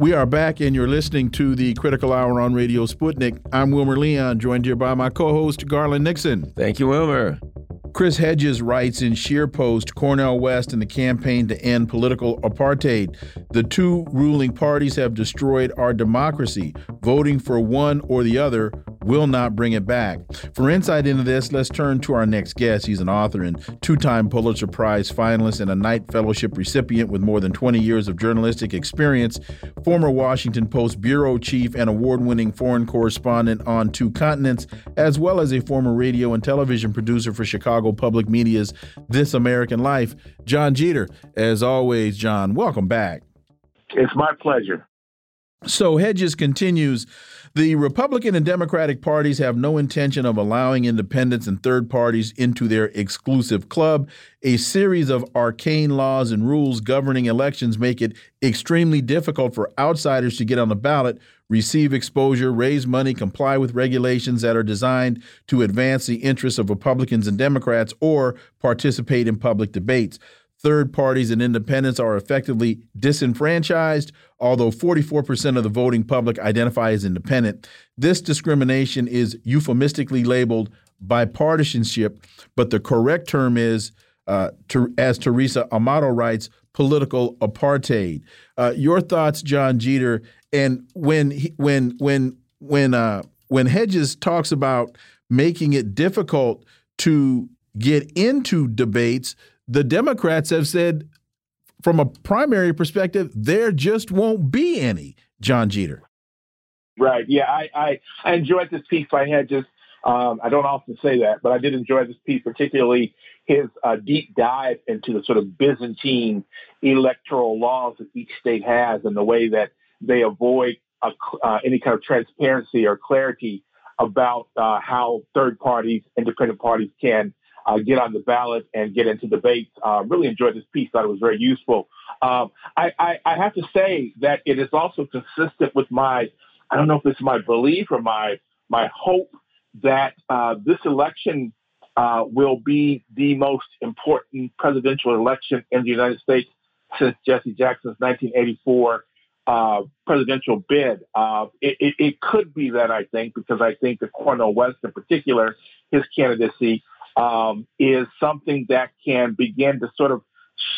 We are back, and you're listening to the Critical Hour on Radio Sputnik. I'm Wilmer Leon, joined here by my co host, Garland Nixon. Thank you, Wilmer. Chris Hedges writes in ScheerPost Cornel West and the campaign to end political apartheid. The two ruling parties have destroyed our democracy. Voting for one or the other will not bring it back. For insight into this, let's turn to our next guest. He's an author and two time Pulitzer Prize finalist and a Knight Fellowship recipient with more than 20 years of journalistic experience, former Washington Post bureau chief and award winning foreign correspondent on two continents, as well as a former radio and television producer for Chicago Public Media's This American Life. Jon Jeter, as always, Jon, welcome back. It's my pleasure. So Hedges continues the Republican and Democratic parties have no intention of allowing independents and third parties into their exclusive club. A series of arcane laws and rules governing elections make it extremely difficult for outsiders to get on the ballot, receive exposure, raise money, comply with regulations that are designed to advance the interests of Republicans and Democrats, or participate in public debates. Third parties and independents are effectively disenfranchised, although 44% of the voting public identify as independent. This discrimination is euphemistically labeled bipartisanship, but the correct term is, uh, to, as Theresa Amato writes, political apartheid. Uh, your thoughts, Jon Jeter, and when he, when when when uh, when Hedges talks about making it difficult to get into debates, the Democrats have said, from a primary perspective, there just won't be any. Jon Jeter. Right. Yeah, I I, I enjoyed this piece by Hedges. Um, I don't often say that, but I did enjoy this piece, particularly his uh, deep dive into the sort of Byzantine electoral laws that each state has and the way that they avoid a, uh, any kind of transparency or clarity about uh, how third parties, independent parties can uh, get on the ballot and get into debates. Uh, really enjoyed this piece. Thought it was very useful. Um, I, I, I, have to say that it is also consistent with my, I don't know if it's my belief or my my hope that uh, this election uh, will be the most important presidential election in the United States since Jesse Jackson's 1984 uh, presidential bid. Uh, it, it, it, could be that, I think, because I think that Cornel West, in particular, his candidacy um, is something that can begin to sort of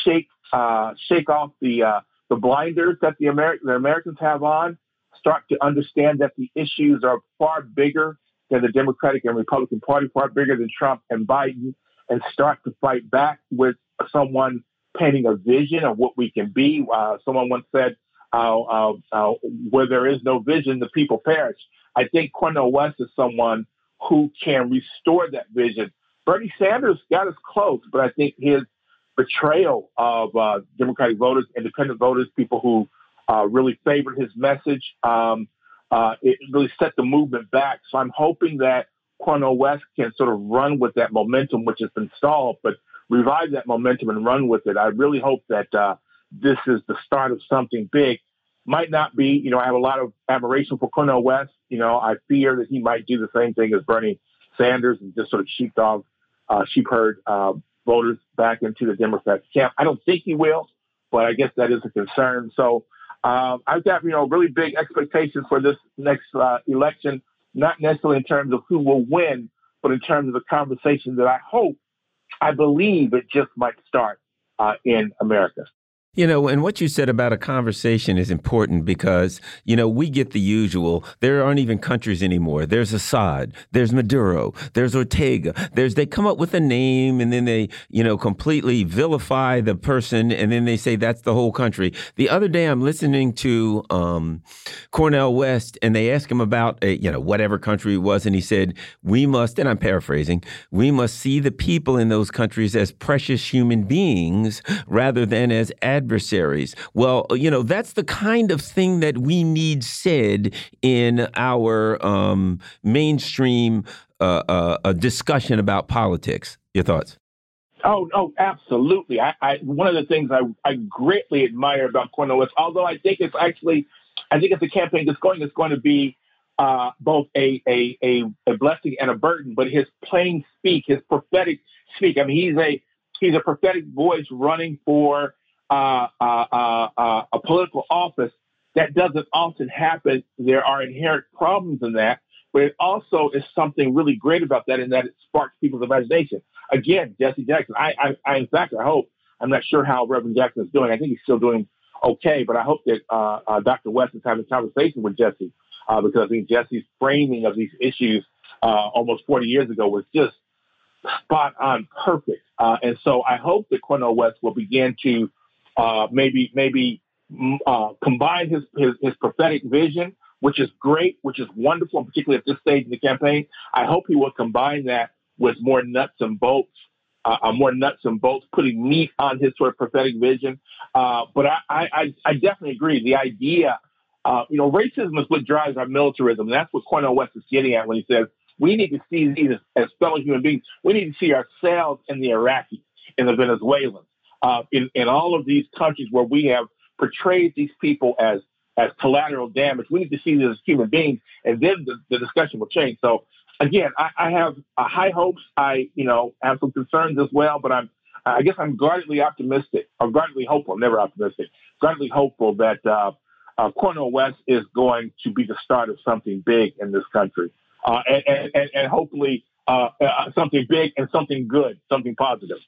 shake uh, shake off the uh, the blinders that the, Ameri- the Americans have on, start to understand that the issues are far bigger than the Democratic and Republican Party, far bigger than Trump and Biden, and start to fight back with someone painting a vision of what we can be. Uh, someone once said, uh, uh, uh, where there is no vision, the people perish. I think Cornel West is someone who can restore that vision. Bernie Sanders got us close, but I think his betrayal of uh, Democratic voters, independent voters, people who uh, really favored his message, um, uh, it really set the movement back. So I'm hoping that Cornel West can sort of run with that momentum, which has been stalled, but revive that momentum and run with it. I really hope that this is the start of something big. Might not be, you know, I have a lot of admiration for Cornel West. You know, I fear that he might do the same thing as Bernie Sanders and just sort of sheepdog, uh, sheep herd uh, voters back into the Democrat camp. I don't think he will, but I guess that is a concern. So um, I've got, you know, really big expectations for this next uh, election, not necessarily in terms of who will win, but in terms of the conversation that I hope, I believe it just might start uh, in America. You know, and what you said about a conversation is important because, you know, we get the usual. There aren't even countries anymore. There's Assad, there's Maduro, there's Ortega. There's they come up with a name and then they, you know, completely vilify the person and then they say that's the whole country. The other day I'm listening to um, Cornel West and they ask him about, a, you know, whatever country it was and he said, "We must," and I'm paraphrasing, "we must see the people in those countries as precious human beings rather than as ad adversaries. Well, you know, that's the kind of thing that we need said in our um, mainstream uh, uh, discussion about politics. Your thoughts? Oh, no, absolutely. I, I, one of the things I, I greatly admire about Cornel West, although I think it's actually, I think it's a campaign that's going, it's going to be uh, both a, a, a, a blessing and a burden, but his plain speak, his prophetic speak. I mean, he's a, he's a prophetic voice running for uh, uh, uh, uh, a political office, that doesn't often happen. There are inherent problems in that, but it also is something really great about that in that it sparks people's imagination. Again, Jesse Jackson, I, I, I in fact, I hope, I'm not sure how Reverend Jackson is doing. I think he's still doing okay, but I hope that uh, Dr. West is having a conversation with Jesse because I think Jesse's framing of these issues almost 40 years ago was just spot on perfect. And so I hope that Cornel West will begin to uh, maybe maybe mm, uh, combine his, his, his prophetic vision, which is great, which is wonderful, and particularly at this stage in the campaign. I hope he will combine that with more nuts and bolts, uh, uh more nuts and bolts, putting meat on his sort of prophetic vision. Uh, but I, I, I definitely agree. The idea, uh, you know, racism is what drives our militarism. And that's what Cornel West is getting at when he says we need to see these as, as fellow human beings. We need to see ourselves in the Iraqis, in the Venezuelans, uh, in, in all of these countries where we have portrayed these people as as collateral damage. We need to see this as human beings, and then the, the discussion will change. So again, I, I have uh, high hopes. I, you know, have some concerns as well, but I'm, I guess I'm guardedly optimistic, or guardedly hopeful. Never optimistic. Guardedly hopeful that uh, uh, Cornel West is going to be the start of something big in this country, uh, and, and, and hopefully uh, uh, something big and something good, something positive.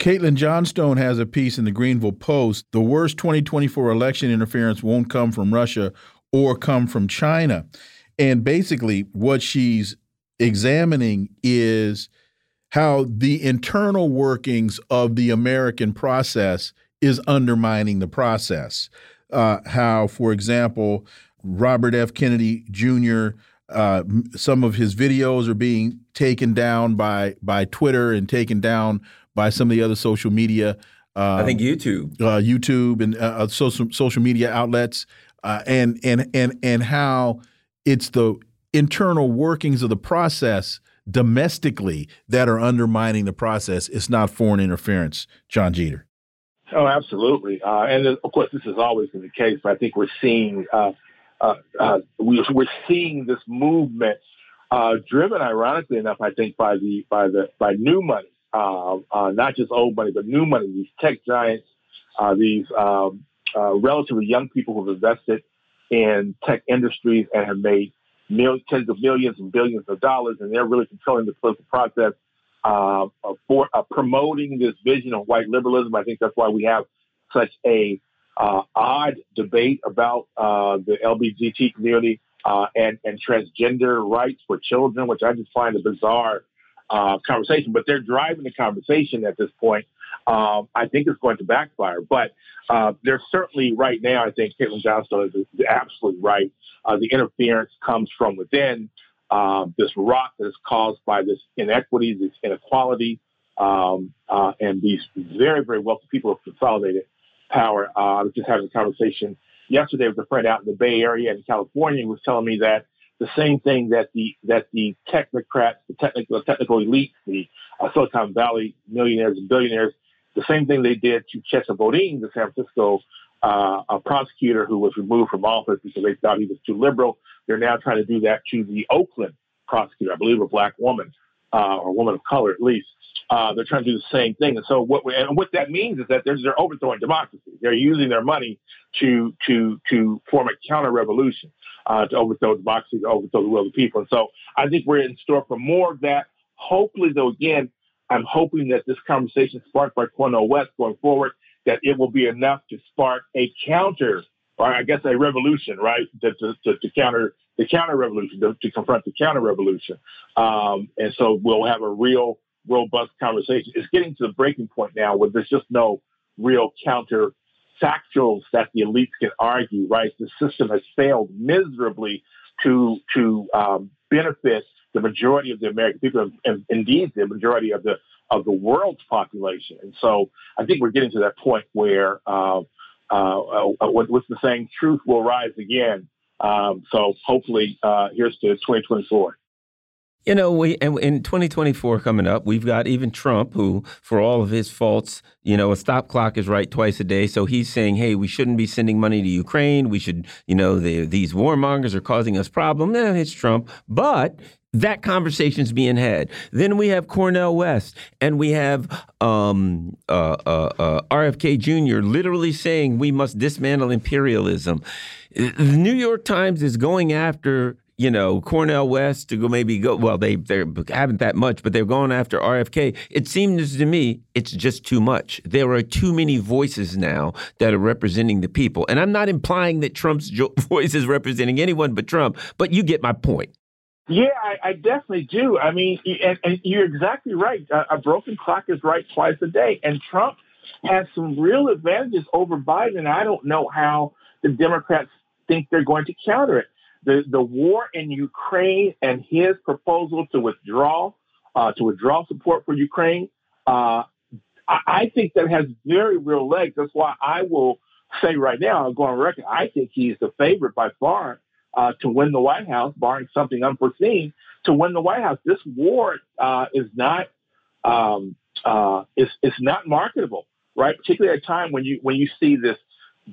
Caitlin Johnstone has a piece in the Greanville Post. The worst 2024 election interference won't come from Russia or come from China. And basically, what she's examining is how the internal workings of the American process is undermining the process. Uh, how, for example, Robert F. Kennedy Jr. Uh, some of his videos are being taken down by by Twitter and taken down by some of the other social media. I think um, YouTube, uh, YouTube, and uh, uh, social social media outlets, uh, and and and and how it's the internal workings of the process domestically that are undermining the process. It's not foreign interference, Jon Jeter. Oh, absolutely, uh, and of course this has always been the case. But I think we're seeing uh, we, we're seeing this movement driven, ironically enough, I think by the by the by new money uh, uh, not just old money, but new money, these tech giants, uh, these um, uh, relatively young people who have invested in tech industries and have made tens of millions and billions of dollars, and they're really controlling the political process uh, for uh, promoting this vision of white liberalism. I think that's why we have such a odd debate about the LGBT community and, and transgender rights for children, which I just find a bizarre uh, conversation, but they're driving the conversation at this point. Um, I think it's going to backfire. But uh, there's certainly right now, I think Caitlin Johnstone is, is absolutely right. Uh, the interference comes from within. Uh, this rot that is caused by this inequity, this inequality, um, uh, and these very, very wealthy people have consolidated power. Uh, I was just having a conversation yesterday with a friend out in the Bay Area in California who was telling me that the same thing that the that the technocrats, the technical technical elites, the uh, Silicon Valley millionaires and billionaires, the same thing they did to Chesa Boudin, the San Francisco uh, a prosecutor who was removed from office because they thought he was too liberal. They're now trying to do that to the Oakland prosecutor, I believe a black woman uh, or woman of color at least. Uh, they're trying to do the same thing. And so what we, and what that means is that they're, they're overthrowing democracy. They're using their money to to to form a counter revolution, uh, to overthrow democracy, to overthrow the will of the people. And so I think we're in store for more of that. Hopefully, though, again, I'm hoping that this conversation sparked by Cornel West going forward, that it will be enough to spark a counter, or I guess a revolution, right, to, to, to, to counter the counter revolution, to, to confront the counter revolution. Um, and so we'll have a real robust conversation. It's getting to the breaking point now where there's just no real counter factuals that the elites can argue, right? The system has failed miserably to to um, benefit the majority of the American people, and indeed the majority of the of the world's population. And so I think we're getting to that point where uh, uh, uh, what's the saying? Truth will rise again. Um, so hopefully, uh, here's to 2024. You know, we in 2024 coming up, we've got even Trump, who, for all of his faults, you know, a stop clock is right twice a day. So he's saying, hey, we shouldn't be sending money to Ukraine. We should, you know, the, these warmongers are causing us problems. Eh, it's Trump. But that conversation's being had. Then we have Cornel West, and we have um, uh, uh, uh, RFK Jr. literally saying we must dismantle imperialism. The New York Times is going after you know, Cornel West to go maybe go. Well, they they haven't that much, but they're going after RFK. It seems to me it's just too much. There are too many voices now that are representing the people, and I'm not implying that Trump's voice is representing anyone but Trump. But you get my point. Yeah, I, I definitely do. I mean, and, and you're exactly right. A, a broken clock is right twice a day, and Trump has some real advantages over Biden. I don't know how the Democrats think they're going to counter it the, the war in Ukraine and his proposal to withdraw, uh, to withdraw support for Ukraine, uh, I, I, think that has very real legs. That's why I will say right now, I'll go on record, I think he's the favorite by far uh, to win the White House, barring something unforeseen, to win the White House. This war uh, is not um, uh, is, is not marketable, right? Particularly at a time when you when you see this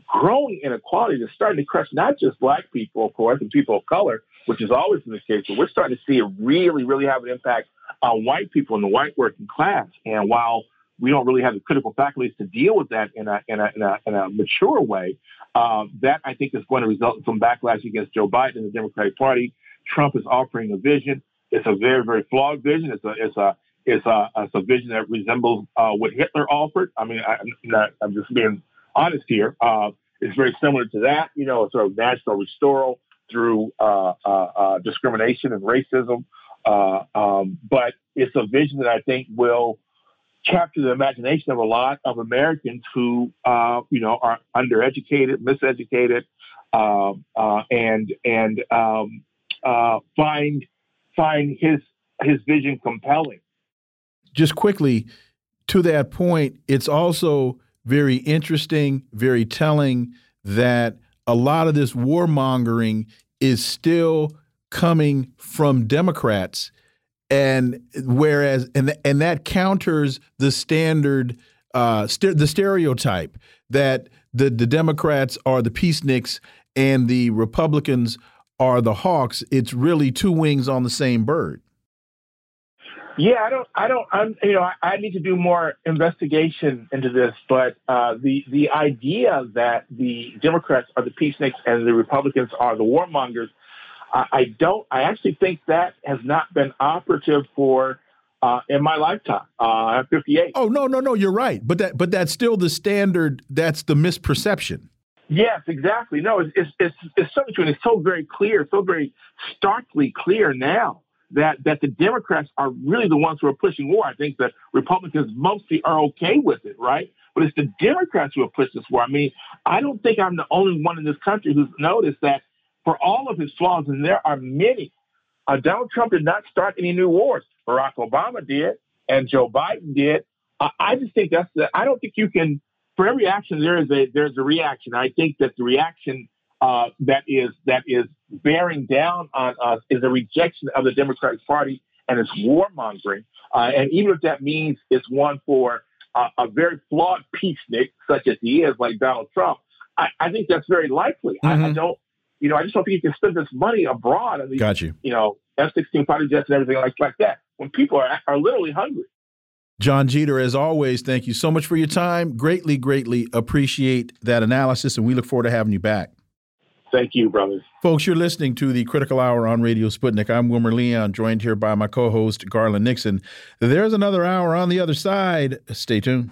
growing inequality that's starting to crush not just black people, of course, and people of color, which is always been the case, but we're starting to see it really, really have an impact on white people in the white working class. And while we don't really have the critical faculties to deal with that in a, in a, in a, in a mature way, uh, that I think is going to result in some backlash against Joe Biden and the Democratic Party. Trump is offering a vision. It's a very, very flawed vision. It's a, it's a, it's a, it's a vision that resembles uh, what Hitler offered. I mean, I, am not, I'm just being honest here. Uh, it's very similar to that, you know, sort of national restoral through uh, uh, uh discrimination and racism. Uh, um, but it's a vision that I think will capture the imagination of a lot of Americans who, you know, are undereducated, miseducated, and and um, find find his his vision compelling. Just quickly to that point, it's also very interesting, very telling that a lot of this warmongering is still coming from Democrats, and whereas and and that counters the standard uh, st the stereotype that the the Democrats are the peaceniks and the Republicans are the hawks. It's really two wings on the same bird. Yeah, I don't, I don't, I'm, you know, I, I need to do more investigation into this, but uh, the the idea that the Democrats are the peaceniks and the Republicans are the warmongers, I, I don't, I actually think that has not been operative for uh, in my lifetime. Uh, I'm 58. Oh no, no, no, you're right, but that, but that's still the standard. That's the misperception. Yes, exactly. No, it's it's it's, it's so true, and it's so very clear, so very starkly clear now that that the Democrats are really the ones who are pushing war. I think that Republicans mostly are okay with it, right? But it's the Democrats who have pushed this war. I mean, I don't think I'm the only one in this country who's noticed that for all of his flaws, and there are many, uh, Donald Trump did not start any new wars. Barack Obama did, and Joe Biden did. Uh, I just think that's the. I don't think you can. For every action, there is a there's a reaction. I think that the reaction uh, that is that is bearing down on us is a rejection of the Democratic Party and its warmongering. Uh, and even if that means it's one for uh, a very flawed peacenik, such as he is, like Donald Trump, I, I think that's very likely. Mm-hmm. I, I, mm-hmm. don't, you know, I just don't think you can spend this money abroad these, Got you. you know, F-16 fighter jets and everything like, like that when people are, are literally hungry. Jon Jeter, as always, thank you so much for your time. Greatly, greatly appreciate that analysis, and we look forward to having you back. Thank you, brothers. Folks, you're listening to the Critical Hour on Radio Sputnik. I'm Wilmer Leon, joined here by my co host, Garland Nixon. There's another hour on the other side. Stay tuned.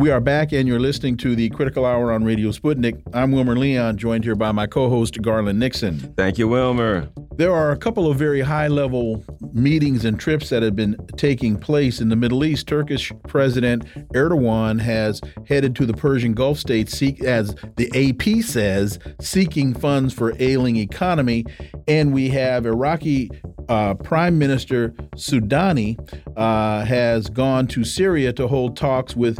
We are back, and you're listening to the Critical Hour on Radio Sputnik. I'm Wilmer Leon, joined here by my co host, Garland Nixon. Thank you, Wilmer. There are a couple of very high level meetings and trips that have been taking place in the Middle East. Turkish President Erdogan has headed to the Persian Gulf states, seek, as the AP says, seeking funds for ailing economy. And we have Iraqi uh, Prime Minister Sudani uh, has gone to Syria to hold talks with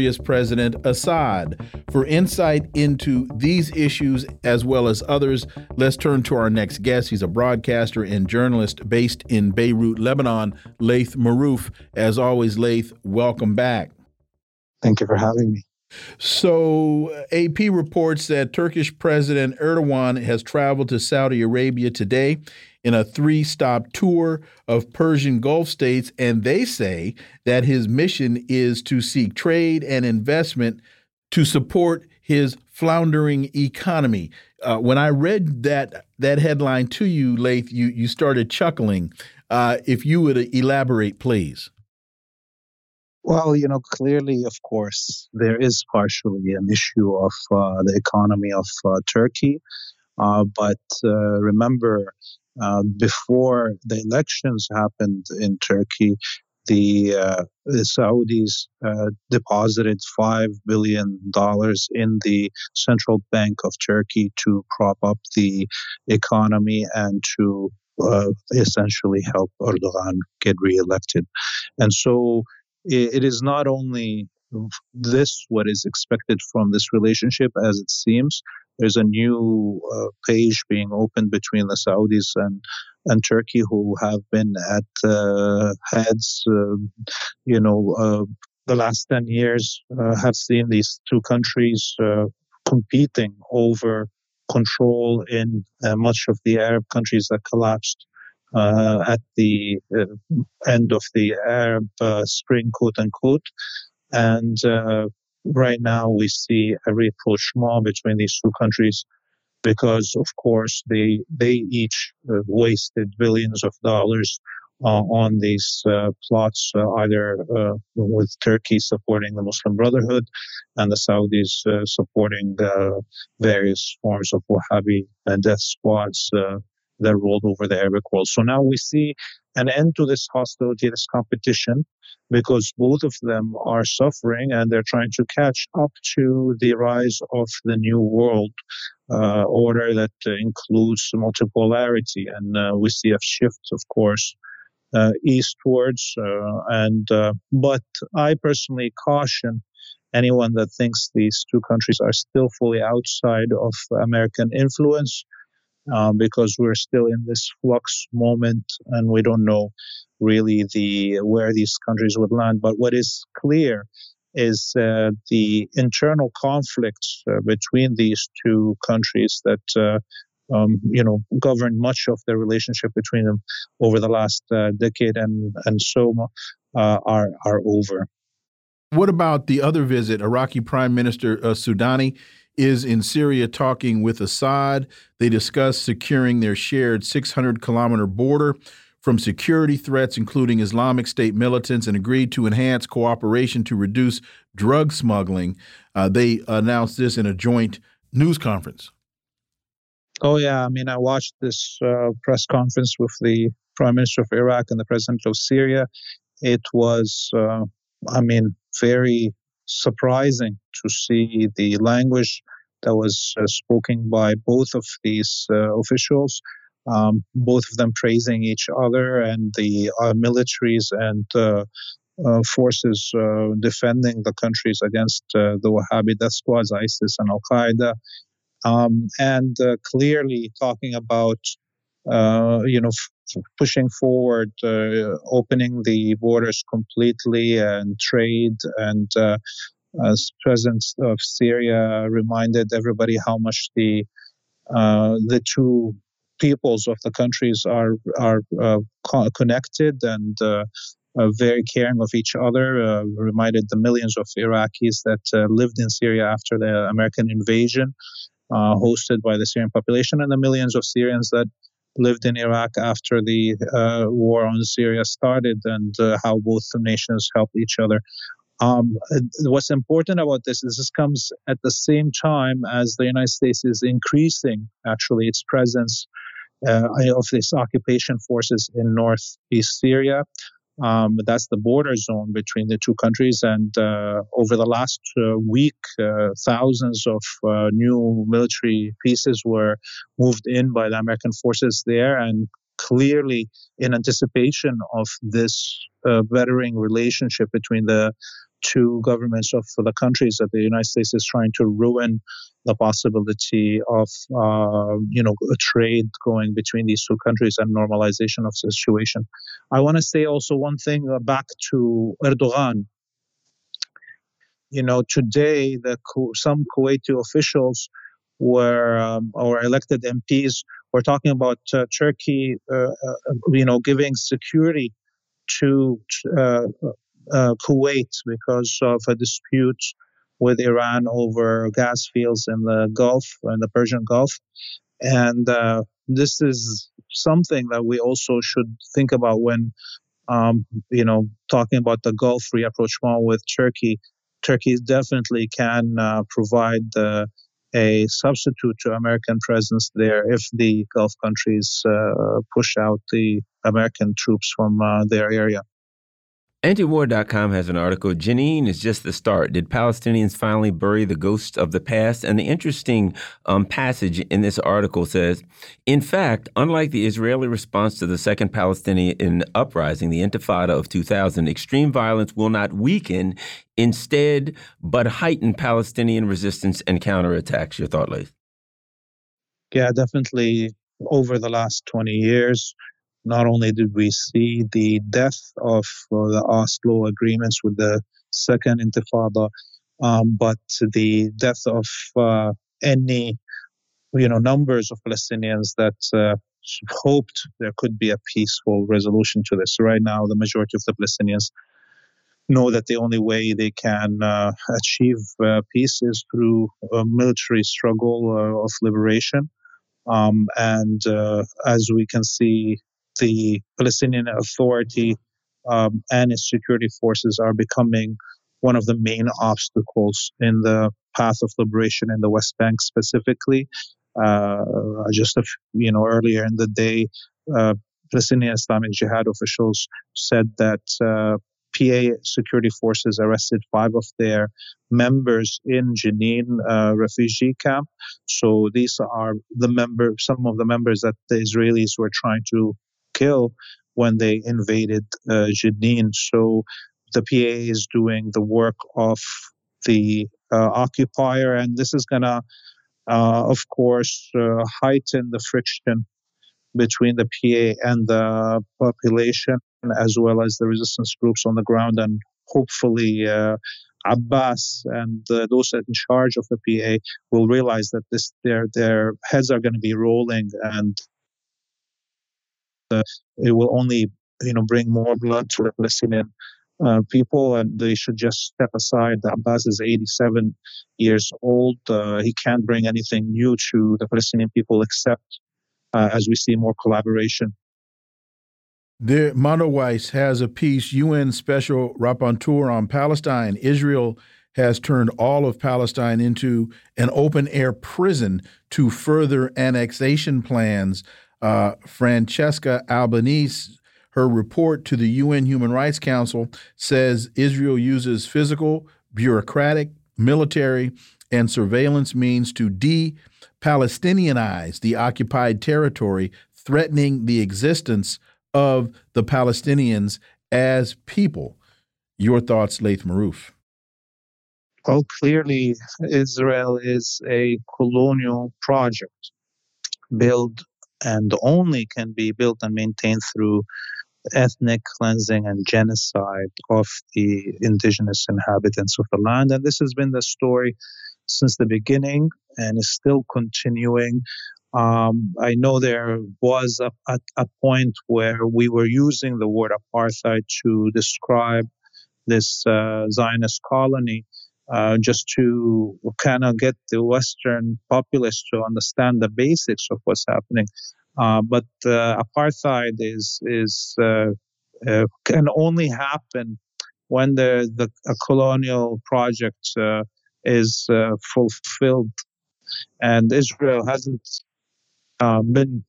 Syria's President Assad. For insight into these issues as well as others, let's turn to our next guest. He's a broadcaster and journalist based in Beirut, Lebanon, Laith Marouf. As always, Laith, welcome back. Thank you for having me. So, uh, AP reports that Turkish President Erdogan has traveled to Saudi Arabia today in a three stop tour of Persian Gulf states, and they say that his mission is to seek trade and investment to support his floundering economy. Uh, when I read that that headline to you, Laith, you you started chuckling. Uh, if you would elaborate, please. Well, you know, clearly, of course, there is partially an issue of uh, the economy of uh, Turkey. Uh, but uh, remember, uh, before the elections happened in Turkey, the, uh, the Saudis uh, deposited $5 billion in the central bank of Turkey to prop up the economy and to uh, essentially help Erdogan get reelected. And so it is not only this what is expected from this relationship as it seems there's a new uh, page being opened between the saudis and and turkey who have been at uh, heads um, you know uh, the last 10 years uh, have seen these two countries uh, competing over control in uh, much of the arab countries that collapsed uh, at the uh, end of the Arab uh, Spring, quote unquote. And right now we see a rapprochement between these two countries because, of course, they they each wasted billions of dollars uh, on these uh, plots, uh, either with Turkey supporting the Muslim Brotherhood and the Saudis supporting various forms of Wahhabi death squads that rolled over the Arabic world. So now we see an end to this hostility, this competition, because both of them are suffering and they're trying to catch up to the rise of the new world uh, order that uh, includes multipolarity. And uh, we see a shift, of course, uh, eastwards. Uh, and but I personally caution anyone that thinks these two countries are still fully outside of American influence um, because we're still in this flux moment and we don't know really the where these countries would land. But what is clear is uh, the internal conflicts uh, between these two countries that uh, um, you know governed much of the relationship between them over the last uh, decade and and so uh, are are over. What about the other visit? Iraqi Prime Minister uh, Sudani is in Syria talking with Assad. They discuss securing their shared 600 kilometer border from security threats, including Islamic State militants, and agreed to enhance cooperation to reduce drug smuggling. Uh, they announced this in a joint news conference. Oh, yeah. I mean, I watched this uh, press conference with the Prime Minister of Iraq and the President of Syria. It was, uh, I mean, very surprising to see the language that was uh, spoken by both of these uh, officials, um, both of them praising each other and the uh, militaries and uh, uh, forces uh, defending the countries against the Wahhabi death squads, ISIS and Al Qaeda, um, and clearly talking about you know pushing forward, opening the borders completely and trade and as president of Syria reminded everybody how much the uh, the two peoples of the countries are are uh, co- connected and uh, very caring of each other. Uh, reminded the millions of Iraqis that uh, lived in Syria after the American invasion, uh, hosted by the Syrian population, and the millions of Syrians that lived in Iraq after the war on Syria started, and how both nations helped each other. Um, what's important about this is this comes at the same time as the United States is increasing actually its presence uh, of these occupation forces in northeast Syria. Um, that's the border zone between the two countries. And uh, over the last uh, week, uh, thousands of uh, new military pieces were moved in by the American forces there. And clearly, in anticipation of this uh, bettering relationship between the two governments of the countries that the United States is trying to ruin the possibility of uh, you know trade going between these two countries and normalization of the situation. I want to say also one thing uh, back to Erdogan. You know, today the some Kuwaiti officials were um, or elected MPs were talking about uh, Turkey, uh, uh, you know, giving security to uh, Kuwait because of a dispute with Iran over gas fields in the Gulf, in the Persian Gulf. And uh, this is something that we also should think about when, um, you know, talking about the Gulf rapprochement with Turkey. Turkey definitely can uh, provide uh, a substitute to American presence there if the Gulf countries uh, push out the American troops from uh, their area. Antiwar.com has an article Jenin is just the start. Did Palestinians finally bury the ghosts of the past? And the interesting um, passage in this article says In fact, unlike the Israeli response to the second Palestinian uprising, the Intifada of 2000, extreme violence will not weaken, instead, but heighten Palestinian resistance and counterattacks. Your thought, Laith? Yeah, definitely. Over the last 20 years, not only did we see the death of uh, the Oslo agreements with the Second Intifada, um, but the death of uh, any, you know, numbers of Palestinians that uh, hoped there could be a peaceful resolution to this. Right now, the majority of the Palestinians know that the only way they can uh, achieve uh, peace is through a military struggle uh, of liberation. Um, and as we can see the Palestinian Authority um, and its security forces are becoming one of the main obstacles in the path of liberation in the West Bank specifically. Uh, just a, you know earlier in the day, uh, Palestinian Islamic Jihad officials said that uh, PA security forces arrested five of their members in Jenin uh, refugee camp. So these are the member, some of the members that the Israelis were trying to kill when they invaded uh, Jenin. So the PA is doing the work of the uh, occupier, and this is going to, uh, of course, uh, heighten the friction between the PA and the population, as well as the resistance groups on the ground, and hopefully. Uh, Abbas and uh, those in charge of the PA will realize that this their their heads are going to be rolling and uh, it will only you know bring more blood to the Palestinian uh, people, and they should just step aside. Abbas is 87 years old. Uh, he can't bring anything new to the Palestinian people except uh, as we see more collaboration. There, Mondoweiss has a piece, UN Special Rapporteur on Palestine. Israel has turned all of Palestine into an open air prison to further annexation plans uh, Francesca Albanese, her report to the UN Human Rights Council says Israel uses physical, bureaucratic, military, and surveillance means to de Palestinianize the occupied territory, threatening the existence of the Palestinians as people. Your thoughts, Laith Marouf? Well, clearly, Israel is a colonial project built and only can be built and maintained through ethnic cleansing and genocide of the indigenous inhabitants of the land. And this has been the story since the beginning and is still continuing. Um, I know there was a, a, a, point where we were using the word apartheid to describe this uh, Zionist colony uh, just to kind of get the Western populace to understand the basics of what's happening. Uh, but uh, apartheid is is uh, uh, can only happen when the the colonial project is fulfilled, and Israel hasn't been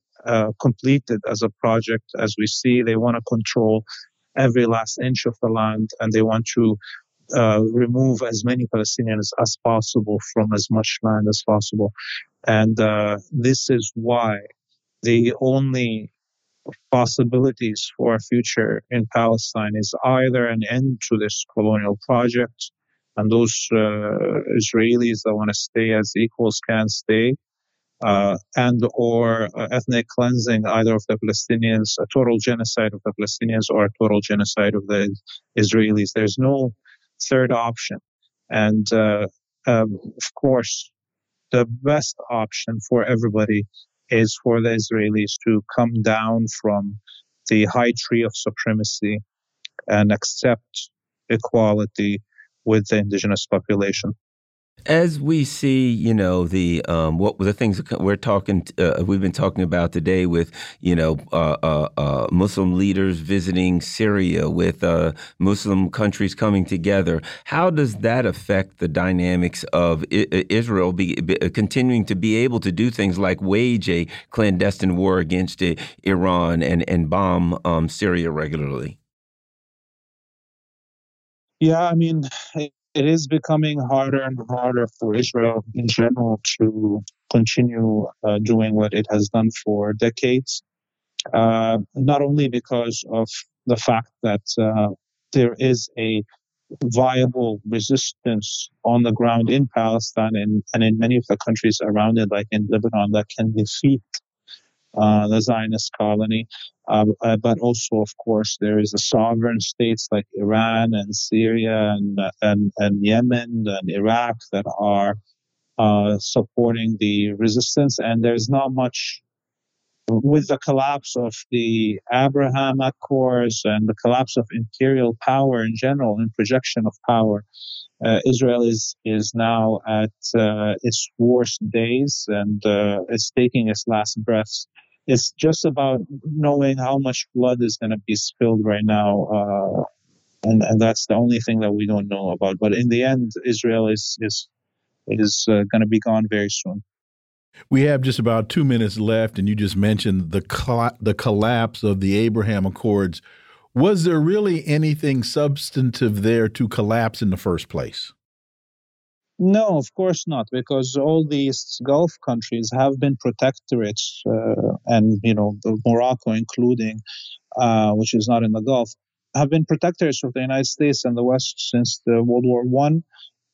completed as a project. As we see, they want to control every last inch of the land, and they want to uh, remove as many Palestinians as possible from as much land as possible. And uh, this is why the only possibilities for a future in Palestine is either an end to this colonial project and those uh, Israelis that want to stay as equals can stay, uh, and or uh, ethnic cleansing either of the Palestinians, a total genocide of the Palestinians, or a total genocide of the Israelis. There's no third option. And uh, um, of course, the best option for everybody is for the Israelis to come down from the high tree of supremacy and accept equality with the indigenous population. As we see, you know, the um, what the things we're talking, uh, we've been talking about today with, you know, uh, uh, uh Muslim leaders visiting Syria, with uh, Muslim countries coming together. How does that affect the dynamics of Israel be, be, continuing to be able to do things like wage a clandestine war against Iran and and bomb um, Syria regularly? Yeah, I mean, it is becoming harder and harder for Israel in general to continue uh, doing what it has done for decades. Uh, not only because of the fact that uh, there is a viable resistance on the ground in Palestine and, and in many of the countries around it, like in Lebanon, that can defeat uh, the Zionist colony. Uh, uh, but also, of course, there is the sovereign states like Iran and Syria and, and, and Yemen and Iraq that are uh, supporting the resistance. And there's not much with the collapse of the Abraham Accords and the collapse of imperial power in general and projection of power, uh, Israel is is now at uh, its worst days and uh, it's taking its last breaths. It's just about knowing how much blood is going to be spilled right now, uh, and and that's the only thing that we don't know about. But in the end, Israel is is is uh, going to be gone very soon. We have just about two minutes left, and you just mentioned the the collapse of the Abraham Accords. Was there really anything substantive there to collapse in the first place? No, of course not, because all these Gulf countries have been protectorates, uh, and you know, Morocco, including, uh, which is not in the Gulf, have been protectorates of the United States and the West since the World War One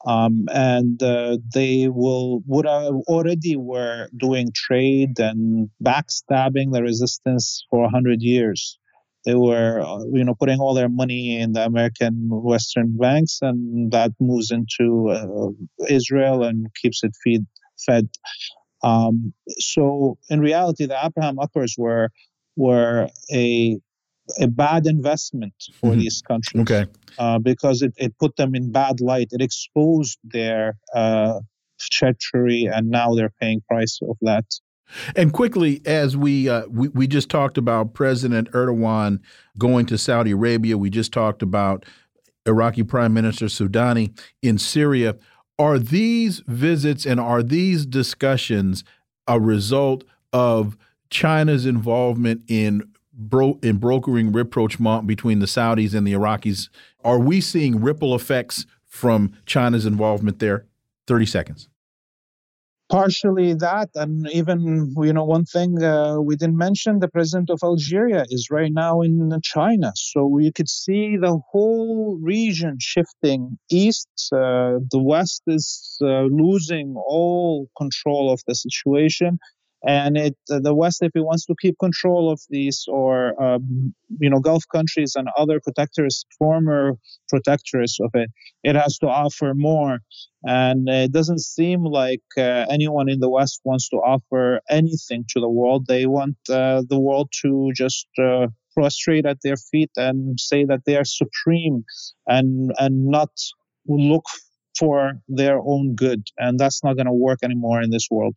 um, and uh, they will would have already were doing trade and backstabbing the resistance for hundred years. They were, uh, you know, putting all their money in the American Western banks, and that moves into uh, Israel and keeps it feed, fed. Um, so, in reality, the Abraham Accords were were a a bad investment for mm-hmm. these countries. Okay. Uh, because it, it put them in bad light. It exposed their uh, treachery, and now they're paying price of that. And quickly, as we, uh, we we just talked about President Erdogan going to Saudi Arabia, we just talked about Iraqi Prime Minister Soudani in Syria. Are these visits and are these discussions a result of China's involvement in bro in brokering rapprochement between the Saudis and the Iraqis. Are we seeing ripple effects from China's involvement there? 30 seconds. Partially that, and even you know one thing uh, we didn't mention: the president of Algeria is right now in China, so you could see the whole region shifting east. Uh, the West is uh, losing all control of the situation, and it uh, the West, if it wants to keep control of these or um, you know Gulf countries and other protectors, former protectorates of it, it has to offer more. And it doesn't seem like uh, anyone in the West wants to offer anything to the world. They want uh, the world to just uh, prostrate at their feet and say that they are supreme, and and not look for their own good. And that's not going to work anymore in this world.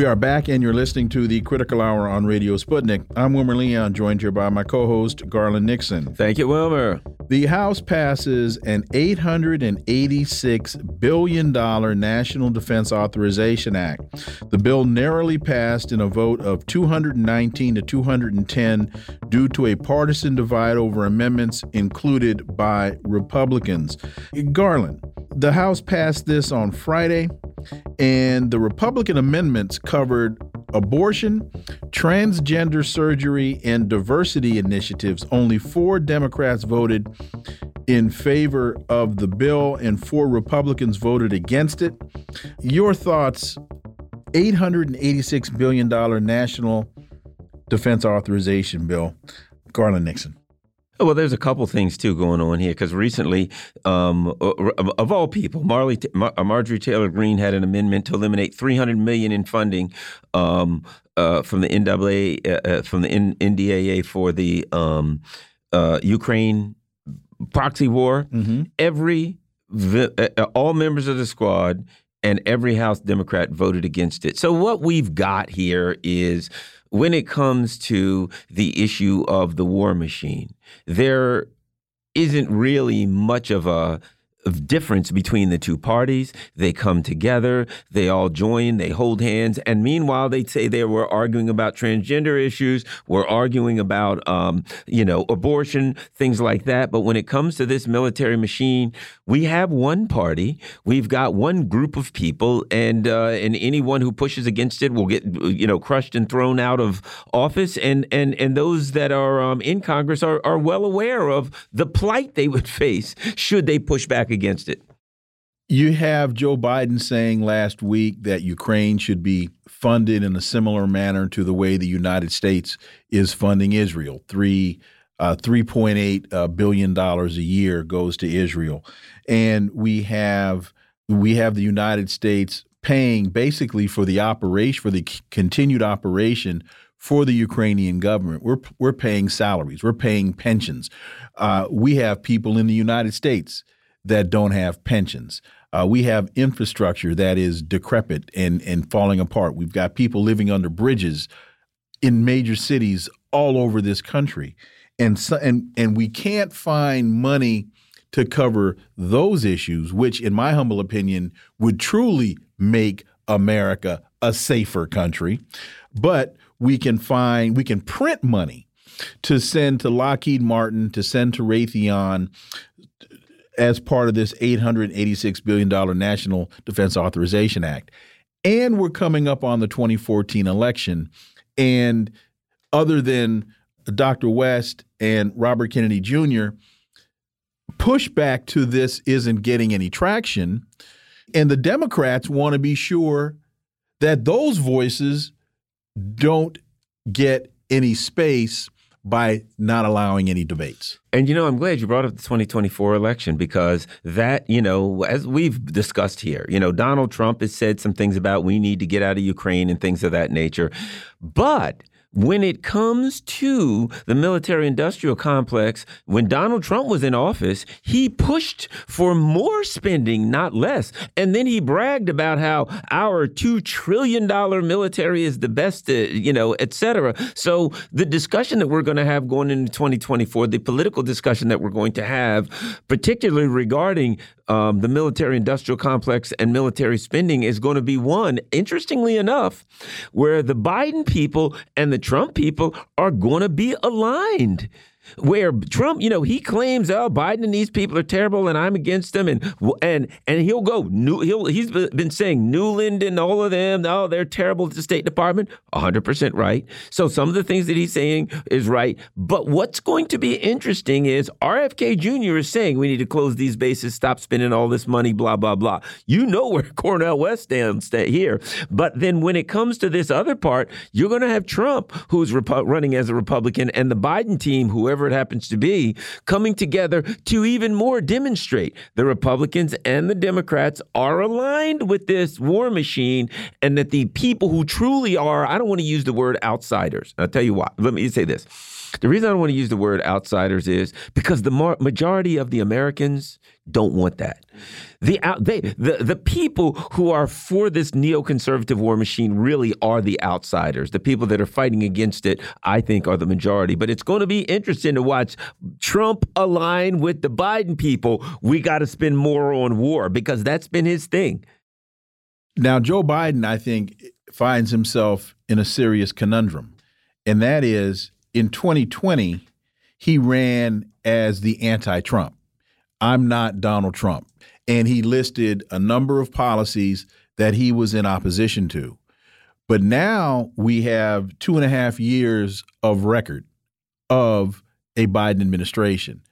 We are back, and you're listening to the Critical Hour on Radio Sputnik. I'm Wilmer Leon, joined here by my co host, Garland Nixon. Thank you, Wilmer. The House passes an $886 billion National Defense Authorization Act. The bill narrowly passed in a vote of 219 to 210 due to a partisan divide over amendments included by Republicans. Garland, the House passed this on Friday, and the Republican amendments covered abortion, transgender surgery, and diversity initiatives. Only four Democrats voted in favor of the bill, and four Republicans voted against it. Your thoughts $886 billion national defense authorization bill. Garland Nixon. Oh, well, there's a couple things too going on here because recently, um, of all people, Marley, Mar Marjorie Taylor Greene had an amendment to eliminate 300 million in funding um, uh, from the NAA uh, uh, from the N NDAA for the um, uh, Ukraine proxy war. Mm -hmm. Every uh, all members of the squad and every House Democrat voted against it. So what we've got here is when it comes to the issue of the war machine, there isn't really much of a difference between the two parties. They come together, they all join, they hold hands, and meanwhile they say they were arguing about transgender issues, we're arguing about um, you know abortion, things like that. But when it comes to this military machine, we have one party, we've got one group of people, and uh, and anyone who pushes against it will get you know crushed and thrown out of office. And and and those that are um, in Congress are are well aware of the plight they would face should they push back against it. You have Joe Biden saying last week that Ukraine should be funded in a similar manner to the way the United States is funding Israel. Three uh, $3.8 uh, billion dollars a year goes to Israel, and we have we have the United States paying basically for the operation for the continued operation for the Ukrainian government. We're we're paying salaries, we're paying pensions. Uh, we have people in the United States that don't have pensions. Uh, we have infrastructure that is decrepit and, and falling apart. We've got people living under bridges in major cities all over this country. And, so, and, and we can't find money to cover those issues, which, in my humble opinion, would truly make America a safer country. But we can find, we can print money to send to Lockheed Martin, to send to Raytheon, as part of this $886 billion National Defense Authorization Act. And we're coming up on the 2014 election. And other than Dr. West and Robert Kennedy Jr., pushback to this isn't getting any traction. And the Democrats want to be sure that those voices don't get any space by not allowing any debates. And you know, I'm glad you brought up the 2024 election because that, you know, as we've discussed here, you know, Donald Trump has said some things about we need to get out of Ukraine and things of that nature. But when it comes to the military industrial complex, when Donald Trump was in office, he pushed for more spending, not less. And then he bragged about how our $2 trillion military is the best, uh, you know, et cetera. So the discussion that we're going to have going into 2024, the political discussion that we're going to have, particularly regarding um, the military industrial complex and military spending is going to be one, interestingly enough, where the Biden people and the Trump people are going to be aligned where Trump, you know, he claims, "Oh, Biden and these people are terrible, and I'm against them," and and and he'll go. He'll he's been saying Nuland and all of them, oh, they're terrible at the State Department. 100 percent right. So some of the things that he's saying is right, but what's going to be interesting is RFK Jr. is saying we need to close these bases, stop spending all this money, blah blah blah. You know where Cornel West stands here, but then when it comes to this other part, you're going to have Trump, who's running as a Republican, and the Biden team, whoever whoever it happens to be, coming together to even more demonstrate the Republicans and the Democrats are aligned with this war machine and that the people who truly are, I don't want to use the word outsiders. I'll tell you why. Let me say this. The reason I don't want to use the word outsiders is because the majority of the Americans don't want that. Mm-hmm. The out they the the people who are for this neoconservative war machine really are the outsiders. The people that are fighting against it, I think, are the majority. But it's going to be interesting to watch Trump align with the Biden people. We got to spend more on war because that's been his thing. Now, Joe Biden, I think, finds himself in a serious conundrum, and that is in 2020 he ran as the anti-Trump. I'm not Donald Trump. And he listed a number of policies that he was in opposition to. But now we have two and a half years of record of a Biden administration.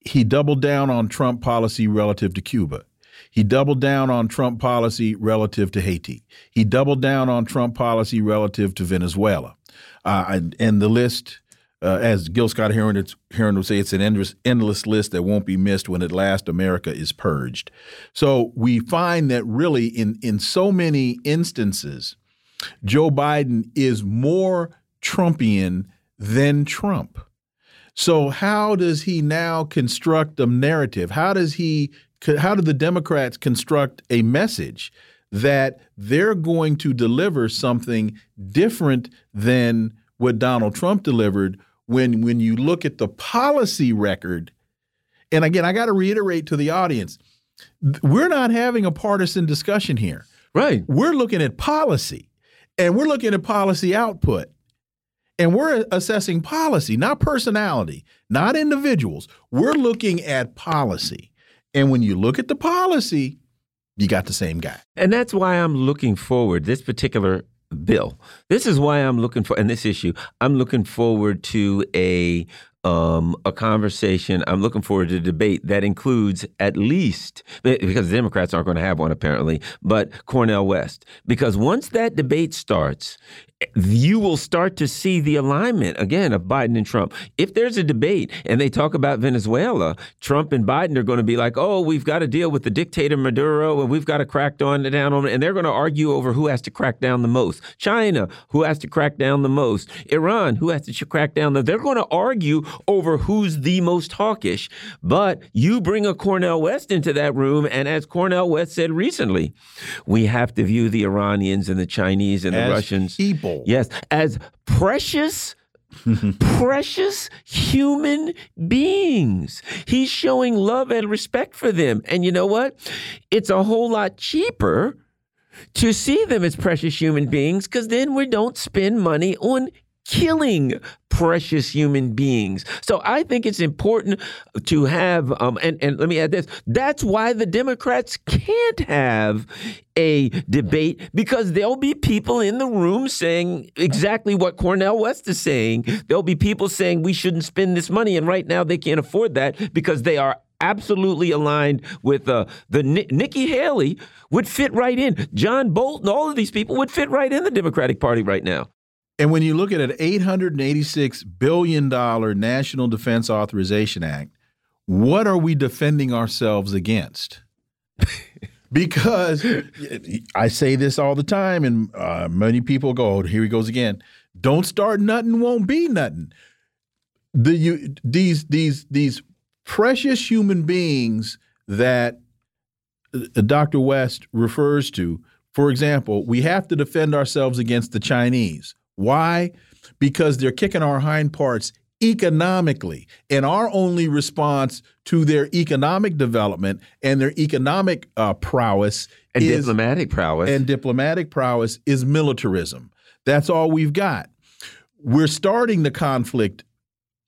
He doubled down on Trump policy relative to Cuba. He doubled down on Trump policy relative to Haiti. He doubled down on Trump policy relative to Venezuela. Uh, and the list uh, as Gil Scott Heron, Heron would say, it's an endless, endless list that won't be missed when at last America is purged. So we find that really in, in so many instances, Joe Biden is more Trumpian than Trump. So how does he now construct a narrative? How does he how do the Democrats construct a message that they're going to deliver something different than what Donald Trump delivered when when you look at the policy record and again I got to reiterate to the audience we're not having a partisan discussion here. Right. We're looking at policy and we're looking at policy output. And we're assessing policy, not personality, not individuals. We're looking at policy. And when you look at the policy, you got the same guy. And that's why I'm looking forward, this particular bill. This is why I'm looking for, in this issue, I'm looking forward to a um, a conversation. I'm looking forward to a debate that includes at least, because the Democrats aren't going to have one apparently, but Cornel West. Because once that debate starts, you will start to see the alignment again of Biden and Trump. If there's a debate and they talk about Venezuela, Trump and Biden are going to be like, "Oh, we've got to deal with the dictator Maduro, and we've got to crack down on," and they're going to argue over who has to crack down the most. China, who has to crack down the most. Iran, who has to crack down the. They're going to argue over who's the most hawkish. But you bring a Cornel West into that room, and as Cornel West said recently, we have to view the Iranians and the Chinese and as the Russians people Yes, as precious precious human beings. He's showing love and respect for them. And you know what? It's a whole lot cheaper to see them as precious human beings because then we don't spend money on killing precious human beings. So I think it's important to have, um, and, and let me add this that's why the Democrats can't have a debate because there'll be people in the room saying exactly what Cornel West is saying. There'll be people saying we shouldn't spend this money, and right now they can't afford that because they are absolutely aligned with uh, the Nikki Haley would fit right in. John Bolton, all of these people would fit right in the Democratic Party right now. And when you look at an $886 billion National Defense Authorization Act, what are we defending ourselves against? because I say this all the time, and uh, many people go, oh, here he goes again. Don't start nothing, won't be nothing. The, you, these, these, these precious human beings that uh, Dr. West refers to, for example, we have to defend ourselves against the Chinese. Why? Because they're kicking our hind parts economically. And our only response to their economic development and their economic uh, prowess and is, diplomatic prowess and diplomatic prowess is militarism. That's all we've got. We're starting the conflict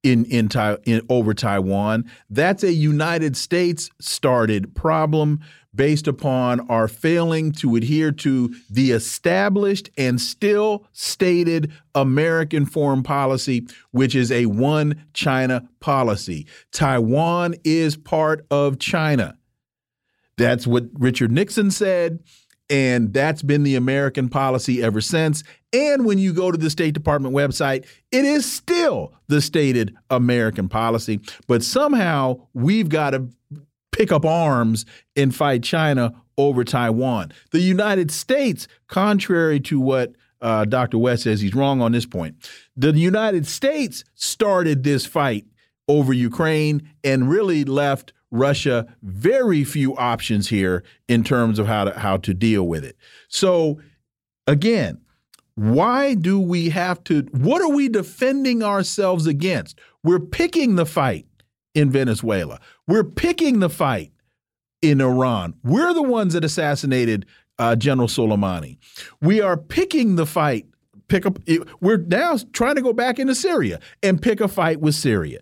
in in, in over Taiwan. That's a United States started problem based upon our failing to adhere to the established and still stated American foreign policy, which is a one China policy. Taiwan is part of China. That's what Richard Nixon said. And that's been the American policy ever since. And when you go to the State Department website, it is still the stated American policy. But somehow we've got to pick up arms and fight China over Taiwan. The United States, contrary to what uh, Dr. West says, he's wrong on this point. The United States started this fight over Ukraine and really left Russia very few options here in terms of how to how to deal with it. So again, why do we have to what are we defending ourselves against? We're picking the fight in Venezuela. We're picking the fight in Iran. We're the ones that assassinated uh, General Soleimani. We are picking the fight. Pick up. We're now trying to go back into Syria and pick a fight with Syria.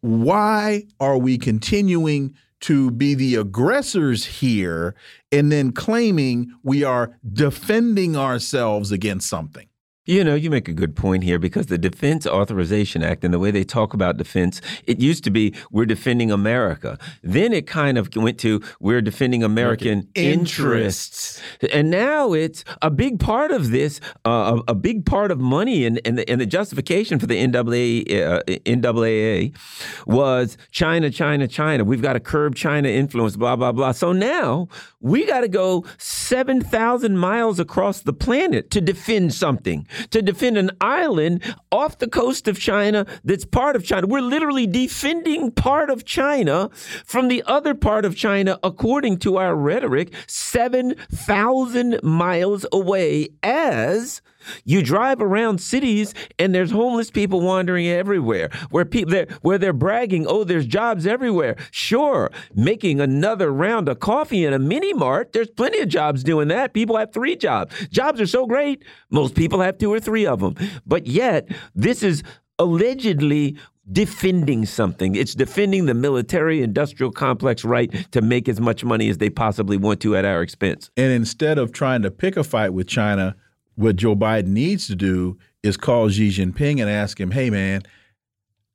Why are we continuing to be the aggressors here and then claiming we are defending ourselves against something? You know, you make a good point here because the Defense Authorization Act and the way they talk about defense, it used to be we're defending America. Then it kind of went to we're defending American, American interests. interests. And now it's a big part of this, uh, a, a, big part of money and, and, the, and the justification for the NAA, uh, NAAA was China, China, China. We've got to curb China influence, blah, blah, blah. So now we got to go 7,000 miles across the planet to defend something to defend an island off the coast of China that's part of China. We're literally defending part of China from the other part of China, according to our rhetoric, 7,000 miles away as you drive around cities and there's homeless people wandering everywhere. Where people where they're bragging, "Oh, there's jobs everywhere." Sure, making another round of coffee in a mini mart, there's plenty of jobs doing that. People have 3 jobs. Jobs are so great, most people have 2 or 3 of them. But yet, this is allegedly defending something. It's defending the military industrial complex right to make as much money as they possibly want to at our expense. And instead of trying to pick a fight with China, what Joe Biden needs to do is call Xi Jinping and ask him, hey, man,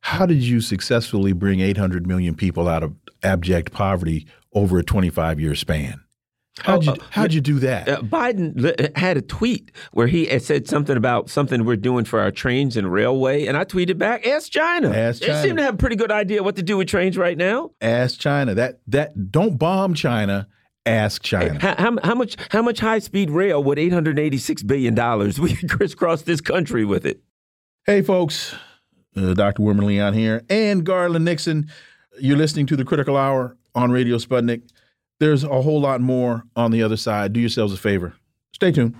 how did you successfully bring 800 million people out of abject poverty over a 25 year span? How'd you, oh, uh, how'd you do that? Uh, Biden had a tweet where he said something about something we're doing for our trains and railway, and I tweeted back, "Ask China." Ask China. They seem to have a pretty good idea what to do with trains right now. Ask China. That that don't bomb China. Ask China. How, how, how much how much high speed rail would eight hundred eighty six billion dollars we could crisscross this country with it? Hey folks, uh, Dr. Wilmer Leon here, and Garland Nixon. You're listening to the Critical Hour on Radio Sputnik. There's a whole lot more on the other side. Do yourselves a favor. Stay tuned.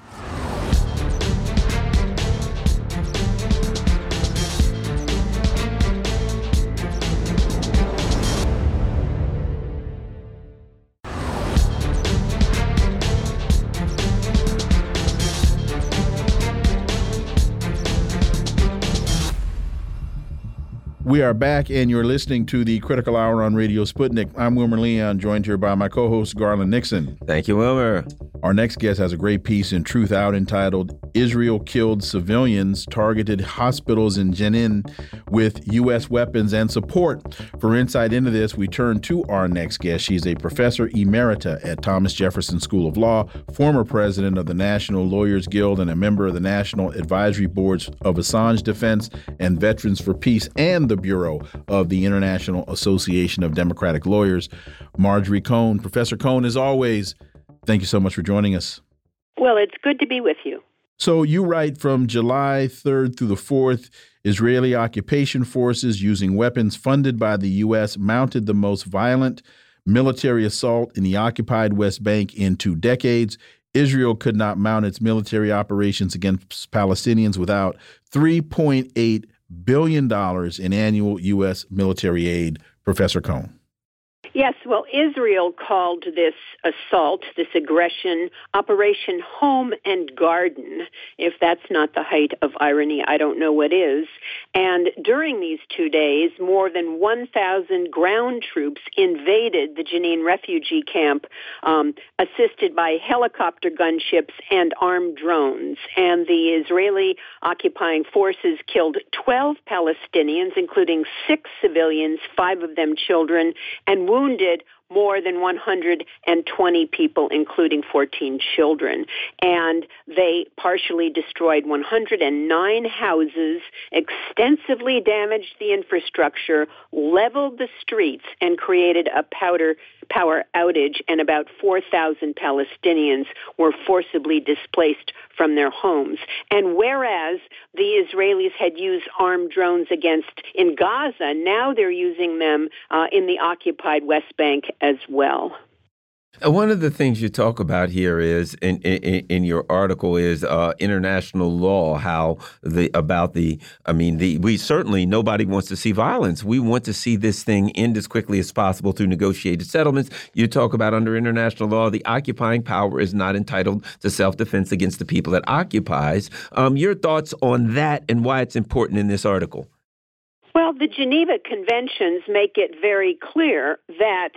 We are back, and you're listening to the Critical Hour on Radio Sputnik. I'm Wilmer Leon, joined here by my co host, Garland Nixon. Thank you, Wilmer. Our next guest has a great piece in Truthout entitled Israel Killed Civilians, Targeted Hospitals in Jenin with U.S. Weapons and Support. For insight into this, we turn to our next guest. She's a professor emerita at Thomas Jefferson School of Law, former president of the National Lawyers Guild, and a member of the National Advisory Boards of Assange Defense and Veterans for Peace, and the Bureau of the International Association of Democratic Lawyers. Marjorie Cohn. Professor Cohn, as always, thank you so much for joining us. Well, it's good to be with you. So you write from July 3rd through the 4th, Israeli occupation forces using weapons funded by the U.S. mounted the most violent military assault in the occupied West Bank in two decades. Israel could not mount its military operations against Palestinians without 3.8 billion dollars in annual U.S. military aid. Professor Cohn. Yes, well, Israel called this assault, this aggression, Operation Home and Garden. If that's not the height of irony, I don't know what is. And during these two days, more than 1,000 ground troops invaded the Jenin refugee camp, um, assisted by helicopter gunships and armed drones. And the Israeli occupying forces killed 12 Palestinians, including six civilians, five of them children, and wounded wounded more than 120 people, including 14 children. And they partially destroyed 109 houses, extensively damaged the infrastructure, leveled the streets, and created a powder power outage, and about 4,000 Palestinians were forcibly displaced from their homes. And whereas the Israelis had used armed drones against in Gaza, now they're using them uh, in the occupied West Bank as well. Uh, one of the things you talk about here is in in, in your article is uh, international law. How the about the I mean the we certainly nobody wants to see violence. We want to see this thing end as quickly as possible through negotiated settlements. You talk about under international law, the occupying power is not entitled to self defense against the people that occupies. Um, your thoughts on that and why it's important in this article? Well, the Geneva Conventions make it very clear that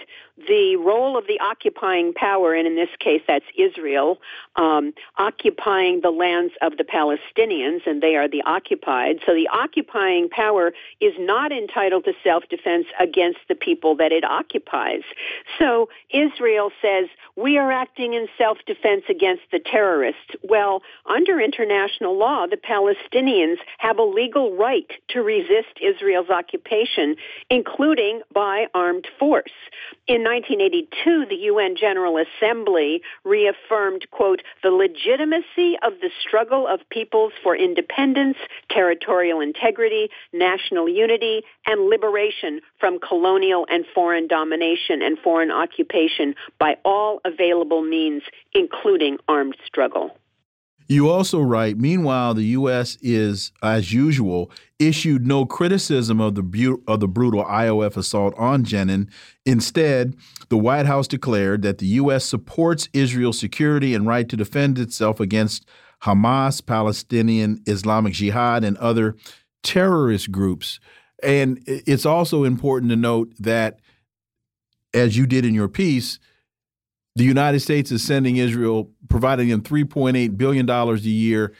the role of the occupying power, and in this case that's Israel, um, occupying the lands of the Palestinians, and they are the occupied. So the occupying power is not entitled to self-defense against the people that it occupies. So Israel says, we are acting in self-defense against the terrorists. Well, under international law, the Palestinians have a legal right to resist Israel's occupation, including by armed force. In 1982, the UN General Assembly reaffirmed, quote, the legitimacy of the struggle of peoples for independence, territorial integrity, national unity, and liberation from colonial and foreign domination and foreign occupation by all available means, including armed struggle. You also write, meanwhile, the U.S. is, as usual, issued no criticism of the, of the brutal IOF assault on Jenin. Instead, the White House declared that the U.S. supports Israel's security and right to defend itself against Hamas, Palestinian Islamic Jihad, and other terrorist groups. And it's also important to note that, as you did in your piece, the United States is sending Israel, providing them $3.8 billion a year,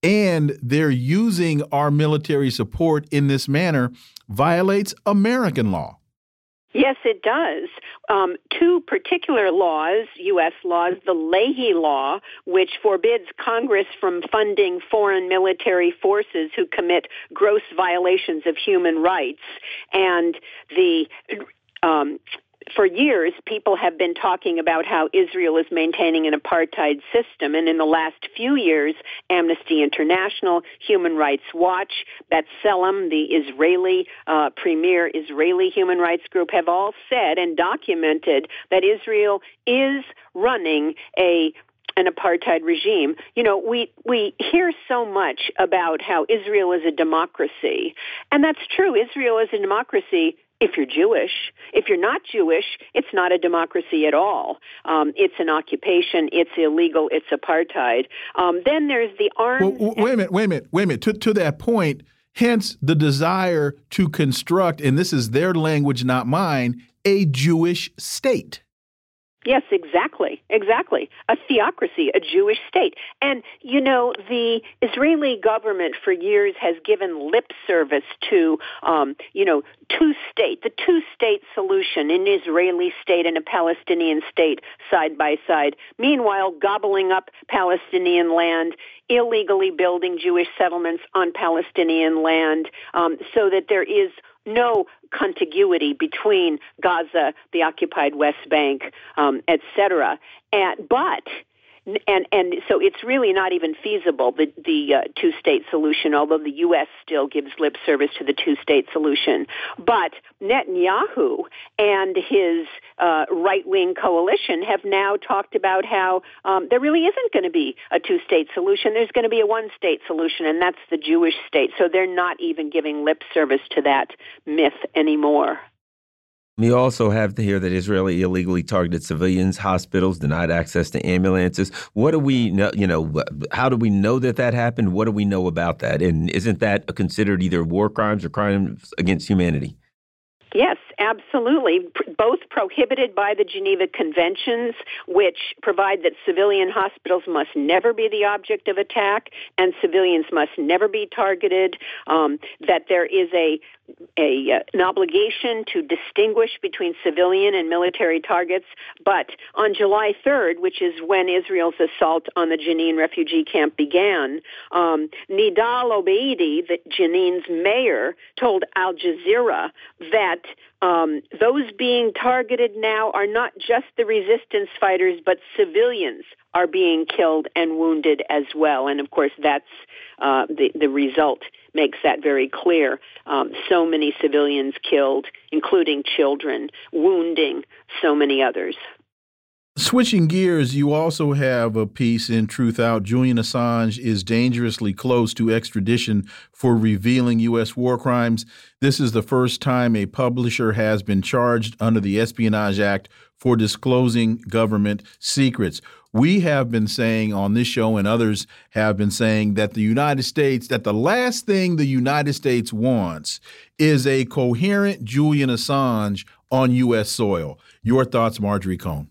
and they're using our military support in this manner violates American law. Yes, it does. Um, two particular laws, U.S. laws, the Leahy Law, which forbids Congress from funding foreign military forces who commit gross violations of human rights, and the um, for years, people have been talking about how Israel is maintaining an apartheid system. And in the last few years, Amnesty International, Human Rights Watch, B'Tselem, the Israeli uh, premier Israeli human rights group, have all said and documented that Israel is running a an apartheid regime. You know, we we hear so much about how Israel is a democracy, and that's true. Israel is a democracy if you're Jewish. If you're not Jewish, it's not a democracy at all. Um, it's an occupation. It's illegal. It's apartheid. Um, then there's the armed. Well, wait a minute. Wait a minute. Wait a minute. To to that point, hence the desire to construct, and this is their language, not mine, a Jewish state. Yes, exactly. Exactly. A theocracy, a Jewish state. And, you know, the Israeli government for years has given lip service to, um, you know, two state, the two state solution, an Israeli state and a Palestinian state side by side. Meanwhile, gobbling up Palestinian land, illegally building Jewish settlements on Palestinian land, um, so that there is no contiguity between Gaza, the occupied West Bank, um, etc. And but and and so it's really not even feasible the the uh, two state solution although the US still gives lip service to the two state solution. But Netanyahu and his uh, right wing coalition have now talked about how um, there really isn't going to be a two state solution. There's going to be a one state solution and that's the Jewish state. So they're not even giving lip service to that myth anymore we also have to hear that Israeli illegally targeted civilians, hospitals, denied access to ambulances. What do we know? You know, how do we know that that happened? What do we know about that? And isn't that considered either war crimes or crimes against humanity? Yes, absolutely. Both prohibited by the Geneva Conventions, which provide that civilian hospitals must never be the object of attack and civilians must never be targeted. Um, that there is a a, uh, an obligation to distinguish between civilian and military targets. But on July 3rd, which is when Israel's assault on the Jenin refugee camp began, um, Nidal Obeidi, the Jenin's mayor, told Al Jazeera that um, those being targeted now are not just the resistance fighters, but civilians are being killed and wounded as well. And of course, that's uh, the the result makes that very clear. Um, so many civilians killed, including children, wounding so many others. Switching gears, you also have a piece in Truthout. Julian Assange is dangerously close to extradition for revealing U.S. war crimes. This is the first time a publisher has been charged under the Espionage Act for disclosing government secrets. We have been saying on this show, and others have been saying, that the United States, that the last thing the United States wants is a coherent Julian Assange on U.S. soil. Your thoughts, Marjorie Cohn?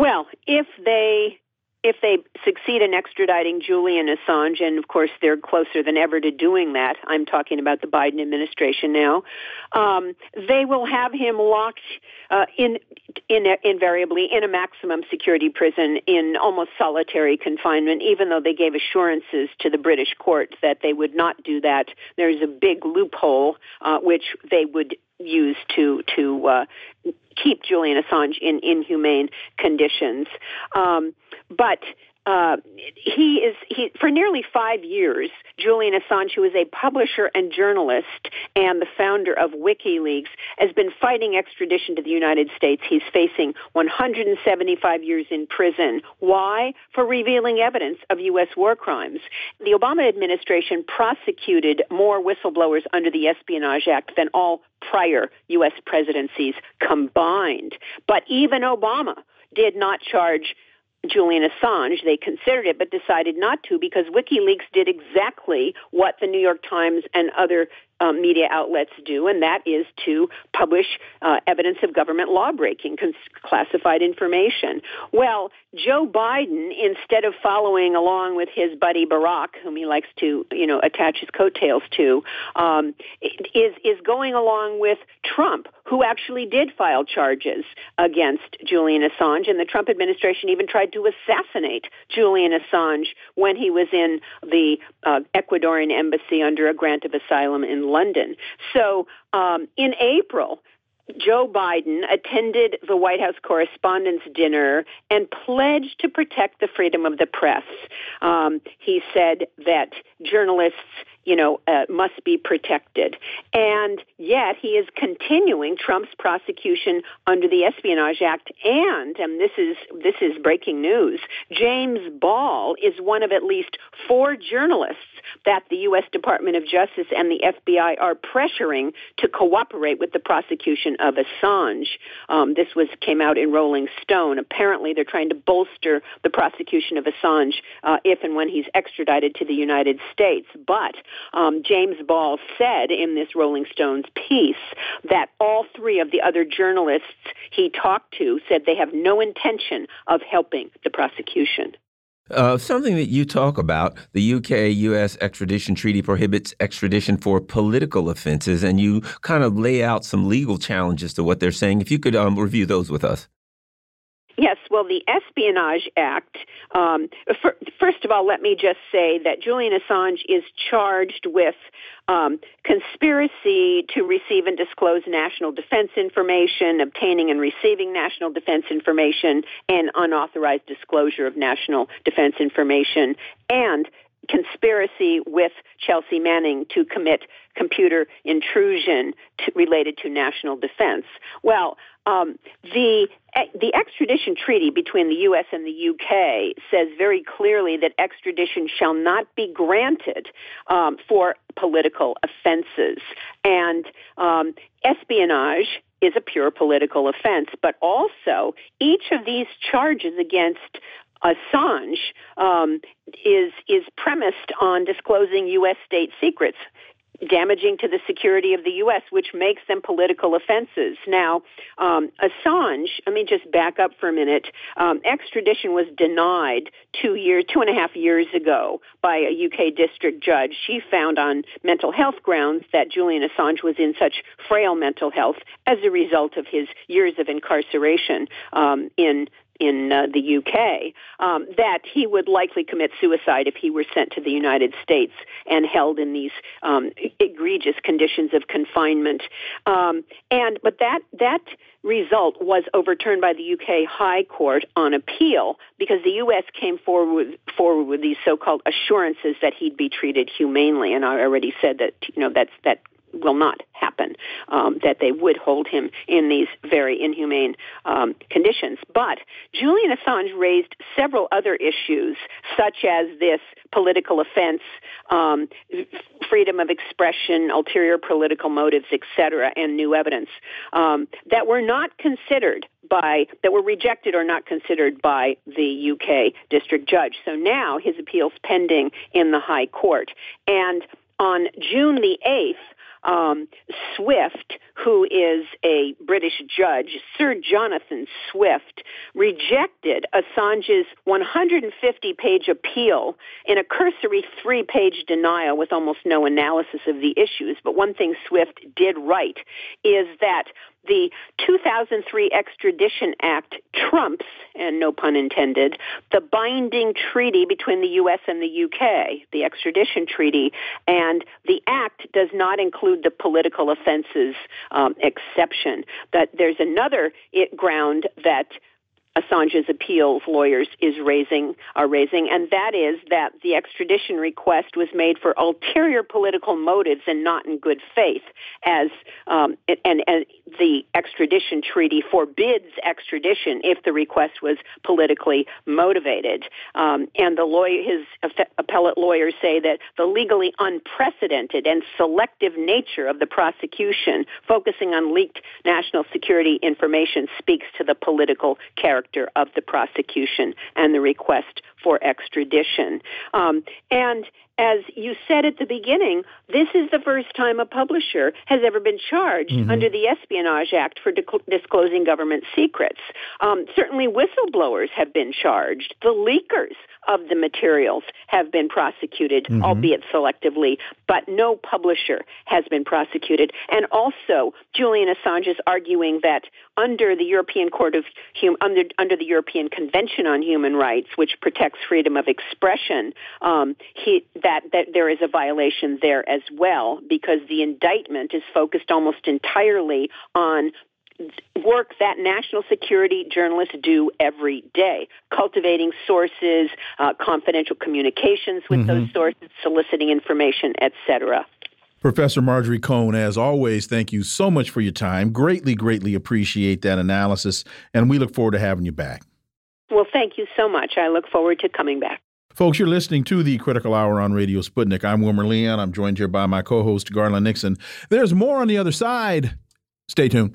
Well, if they if they succeed in extraditing Julian Assange, and of course they're closer than ever to doing that, I'm talking about the Biden administration now, um, they will have him locked uh, in, in invariably in a maximum security prison in almost solitary confinement, even though they gave assurances to the British court that they would not do that. There's a big loophole uh, which they would use to to uh, keep Julian Assange in inhumane conditions. Um, but uh, he is he for nearly five years. Julian Assange, who is a publisher and journalist and the founder of WikiLeaks, has been fighting extradition to the United States. He's facing 175 years in prison. Why? For revealing evidence of U.S. war crimes. The Obama administration prosecuted more whistleblowers under the Espionage Act than all prior U.S. presidencies combined. But even Obama did not charge Julian Assange. They considered it but decided not to because WikiLeaks did exactly what the New York Times and other um, media outlets do, and that is to publish uh, evidence of government lawbreaking, cons- classified information. Well, Joe Biden, instead of following along with his buddy Barack, whom he likes to, you know, attach his coattails to, um, is is going along with Trump, who actually did file charges against Julian Assange, and the Trump administration even tried to assassinate Julian Assange when he was in the uh, Ecuadorian embassy under a grant of asylum in London. So um, in April, Joe Biden attended the White House Correspondents' Dinner and pledged to protect the freedom of the press. Um, he said that journalists you know, uh, must be protected. And yet he is continuing Trump's prosecution under the Espionage Act. And, and this is, this is breaking news, James Ball is one of at least four journalists that the U.S. Department of Justice and the FBI are pressuring to cooperate with the prosecution of Assange. Um, this was came out in Rolling Stone. Apparently, they're trying to bolster the prosecution of Assange uh, if and when he's extradited to the United States. But um, James Ball said in this Rolling Stones piece that all three of the other journalists he talked to said they have no intention of helping the prosecution. Uh, something that you talk about, the UK US extradition treaty prohibits extradition for political offenses, and you kind of lay out some legal challenges to what they're saying. If you could um, review those with us. Yes, well, the Espionage Act, um, for, first of all, let me just say that Julian Assange is charged with um, conspiracy to receive and disclose national defense information, obtaining and receiving national defense information, and unauthorized disclosure of national defense information, and conspiracy with Chelsea Manning to commit computer intrusion to, related to national defense. Well, um, the the extradition treaty between the U.S. and the U.K. says very clearly that extradition shall not be granted um, for political offenses, and um, espionage is a pure political offense. But also, each of these charges against Assange um, is is premised on disclosing U.S. state secrets damaging to the security of the U.S., which makes them political offenses. Now, um, Assange, let me just back up for a minute. Um, extradition was denied two years, two and a half years ago by a UK district judge. She found on mental health grounds that Julian Assange was in such frail mental health as a result of his years of incarceration um, in in uh, the UK um, that he would likely commit suicide if he were sent to the United States and held in these um, egregious conditions of confinement. Um, and but that that result was overturned by the UK High Court on appeal because the US came forward forward with these so-called assurances that he'd be treated humanely and I already said that you know that's that will not happen, um, that they would hold him in these very inhumane um, conditions. But Julian Assange raised several other issues, such as this political offense, um, freedom of expression, ulterior political motives, etc., and new evidence um, that were not considered by that were rejected or not considered by the UK district judge. So now his appeal's pending in the High Court, and on June the 8th, um, Swift, who is a British judge, Sir Jonathan Swift, rejected Assange's 150 page appeal in a cursory three page denial with almost no analysis of the issues. But one thing Swift did write is that the 2003 Extradition Act trumps, and no pun intended, the binding treaty between the U.S. and the UK, the extradition treaty, and the act does not include the political offenses um, exception. That there's another it, ground that Assange's appeals lawyers is raising are raising, and that is that the extradition request was made for ulterior political motives and not in good faith, as um, and, and the extradition treaty forbids extradition if the request was politically motivated. Um, and the lawyer, his appellate lawyers say that the legally unprecedented and selective nature of the prosecution, focusing on leaked national security information, speaks to the political character character of the prosecution and the request for extradition. Um, and as you said at the beginning, this is the first time a publisher has ever been charged mm-hmm. under the Espionage Act for disclosing government secrets. Um, certainly, whistleblowers have been charged. The leakers of the materials have been prosecuted, mm-hmm. albeit selectively, but no publisher has been prosecuted. And also, Julian Assange is arguing that under the European Court of hum- under under the European Convention on Human Rights, which protects freedom of expression, um, he, that that there is a violation there as well because the indictment is focused almost entirely on work that national security journalists do every day, cultivating sources, uh, confidential communications with mm -hmm. those sources, soliciting information, etc. Professor Marjorie Cohn, as always, thank you so much for your time. Greatly, greatly appreciate that analysis, and we look forward to having you back. Well, thank you so much. I look forward to coming back. Folks, you're listening to the Critical Hour on Radio Sputnik. I'm Wilmer Leon. I'm joined here by my co host, Garland Nixon. There's more on the other side. Stay tuned.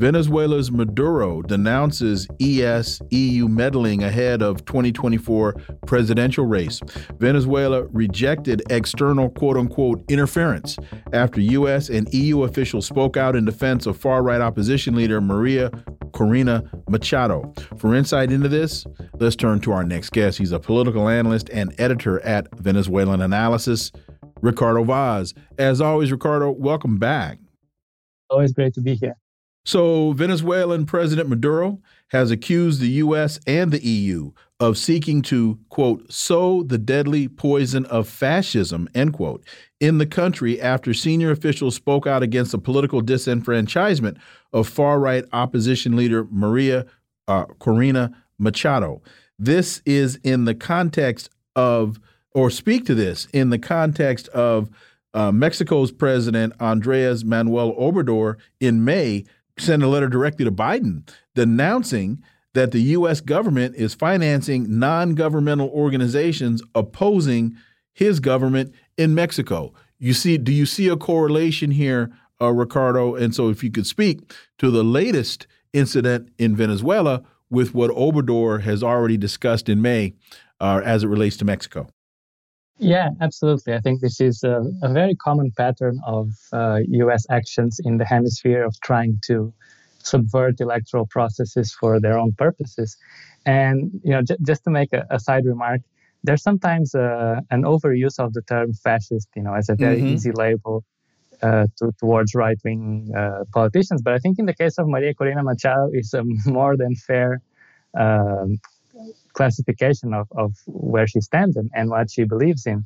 Venezuela's Maduro denounces ES EU meddling ahead of 2024 presidential race. Venezuela rejected external quote unquote interference after US and EU officials spoke out in defense of far right opposition leader Maria Corina Machado. For insight into this, let's turn to our next guest. He's a political analyst and editor at Venezuelan Analysis, Ricardo Vaz. As always, Ricardo, welcome back. Always great to be here. So, Venezuelan President Maduro has accused the U.S. and the EU of seeking to, quote, sow the deadly poison of fascism, end quote, in the country after senior officials spoke out against the political disenfranchisement of far right opposition leader Maria uh, Corina Machado. This is in the context of, or speak to this in the context of uh, Mexico's President Andres Manuel Obrador in May sent a letter directly to Biden denouncing that the U.S. government is financing non governmental organizations opposing his government in Mexico. You see, do you see a correlation here, uh, Ricardo? And so, if you could speak to the latest incident in Venezuela with what Obrador has already discussed in May uh, as it relates to Mexico. Yeah, absolutely. I think this is a, a very common pattern of uh, US actions in the hemisphere of trying to subvert electoral processes for their own purposes. And, you know, j- just to make a, a, side remark, there's sometimes uh, an overuse of the term fascist, you know, as a very mm-hmm. easy label. uh, to, towards right wing uh, politicians. But I think in the case of Maria Corina Machado, it's a more than fair um, classification of, of where she stands and, and what she believes in.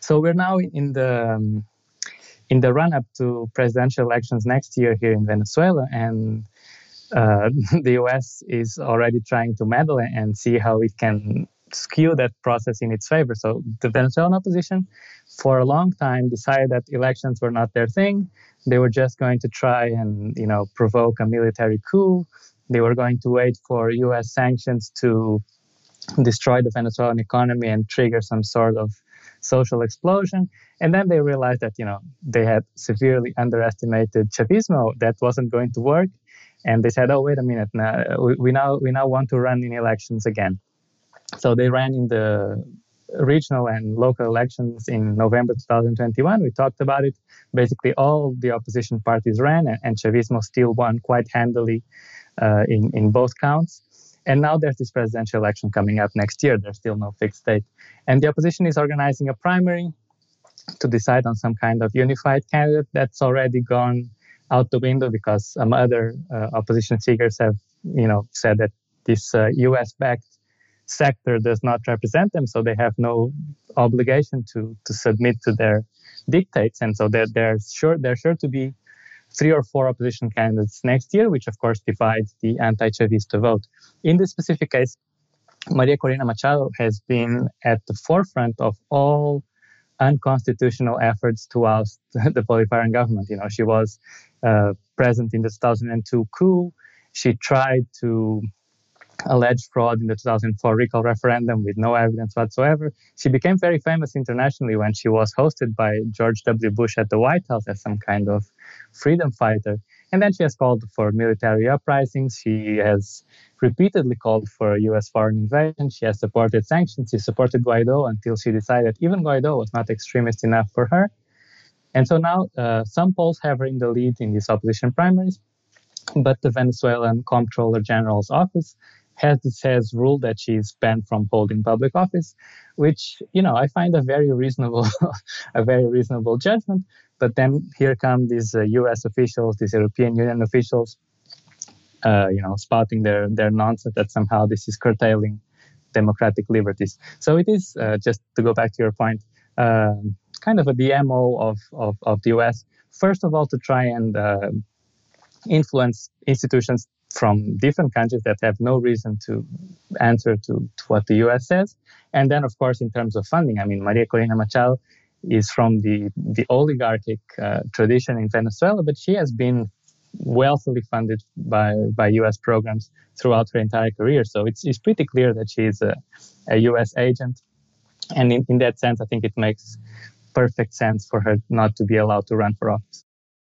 So we're now in the um, in the run up to presidential elections next year here in Venezuela, and uh, the U.S. is already trying to meddle and see how it can skew that process in its favor. So the Venezuelan opposition, for a long time, decided that elections were not their thing. They were just going to try and you know provoke a military coup. They were going to wait for U.S. sanctions to destroy the Venezuelan economy and trigger some sort of social explosion. And then they realized that, you know, they had severely underestimated Chavismo. That wasn't going to work. And they said, oh, wait a minute, now, we, we now we now want to run in elections again. So they ran in the regional and local elections in November 2021. We talked about it. Basically, all the opposition parties ran, and, and Chavismo still won quite handily uh, in, in both counts. And now there's this presidential election coming up next year. There's still no fixed date. And the opposition is organizing a primary to decide on some kind of unified candidate that's already gone out the window because some other uh, opposition figures have, you know, said that this uh, U.S.-backed sector does not represent them, so they have no obligation to to submit to their dictates, and so they're, they're sure they're sure to be three or four opposition candidates next year, which of course divides the anti-Chavista vote. In this specific case, Maria Corina Machado has been at the forefront of all unconstitutional efforts to oust the Bolivarian government. You know, she was uh, present in the 2002 coup. She tried to alleged fraud in the 2004 recall referendum with no evidence whatsoever. She became very famous internationally when she was hosted by George W. Bush at the White House as some kind of freedom fighter. And then she has called for military uprisings. She has repeatedly called for U.S. foreign invasion. She has supported sanctions. She supported Guaido until she decided even Guaido was not extremist enough for her. And so now uh, some polls have her in the lead in these opposition primaries, but the Venezuelan Comptroller General's office has has ruled that she's banned from holding public office, which you know I find a very reasonable, a very reasonable judgment. But then here come these uh, U.S. officials, these European Union officials, uh, you know, spouting their their nonsense that somehow this is curtailing democratic liberties. So it is uh, just to go back to your point, um, kind of a DMO of, of of the U.S. First of all, to try and uh, influence institutions from different countries that have no reason to answer to, to, what the US says. And then, of course, in terms of funding, I mean, Maria Corina Machado is from the, the oligarchic uh, tradition in Venezuela, but she has been wealthily funded by, by US programs throughout her entire career. So it's, it's pretty clear that she's a, a US agent. And in, in that sense, I think it makes perfect sense for her not to be allowed to run for office.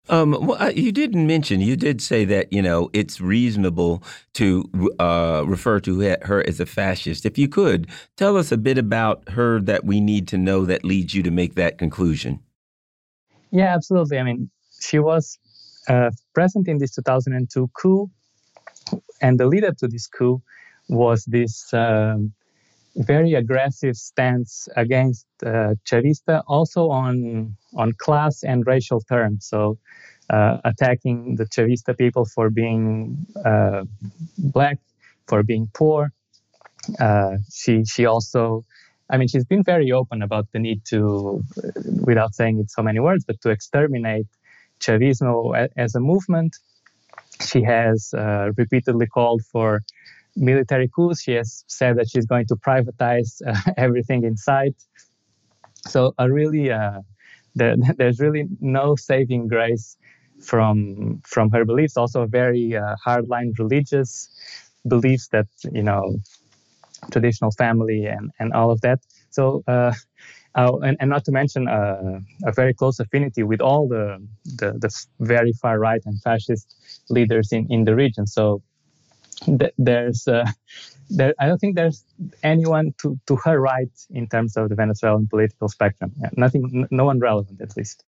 Um, well, you didn't mention, you did say that, you know, it's reasonable to uh, refer to her as a fascist. If you could, tell us a bit about her that we need to know that leads you to make that conclusion. Yeah, absolutely. I mean, she was uh, present in this 2002 coup, and the leader to this coup was this um, very aggressive stance against uh, Chavista, also on on class and racial terms. So, uh, attacking the Chavista people for being uh, black, for being poor. Uh, she she also, I mean, she's been very open about the need to, without saying it so many words, but to exterminate Chavismo as a movement. She has uh, repeatedly called for military coups. She has said that she's going to privatize uh, everything in sight. So a really, uh, there, there's really no saving grace from from her beliefs. Also, very uh, hardline religious beliefs that you know, traditional family and and all of that. So. Uh, and, and, not to mention uh, a very close affinity with all the, the, the very far right and fascist leaders in, in the region. So there's uh, there, I don't think there's anyone to, to her right in terms of the Venezuelan political spectrum. Nothing, no one relevant at least.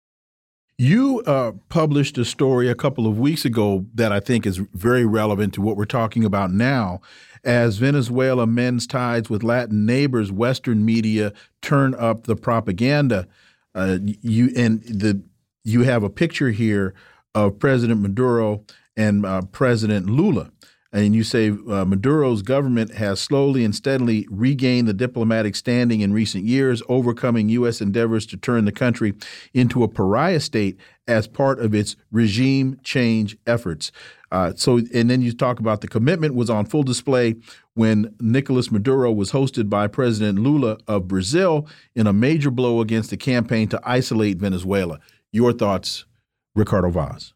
You uh, published a story a couple of weeks ago that I think is very relevant to what we're talking about now. As Venezuela mends ties with Latin neighbors, Western media turn up the propaganda. Uh, you and the you have a picture here of President Maduro and uh, President Lula. And you say uh, Maduro's government has slowly and steadily regained the diplomatic standing in recent years, overcoming U.S. endeavors to turn the country into a pariah state as part of its regime change efforts. Uh, so, and then you talk about the commitment was on full display when Nicolas Maduro was hosted by President Lula of Brazil in a major blow against the campaign to isolate Venezuela. Your thoughts, Ricardo Vaz?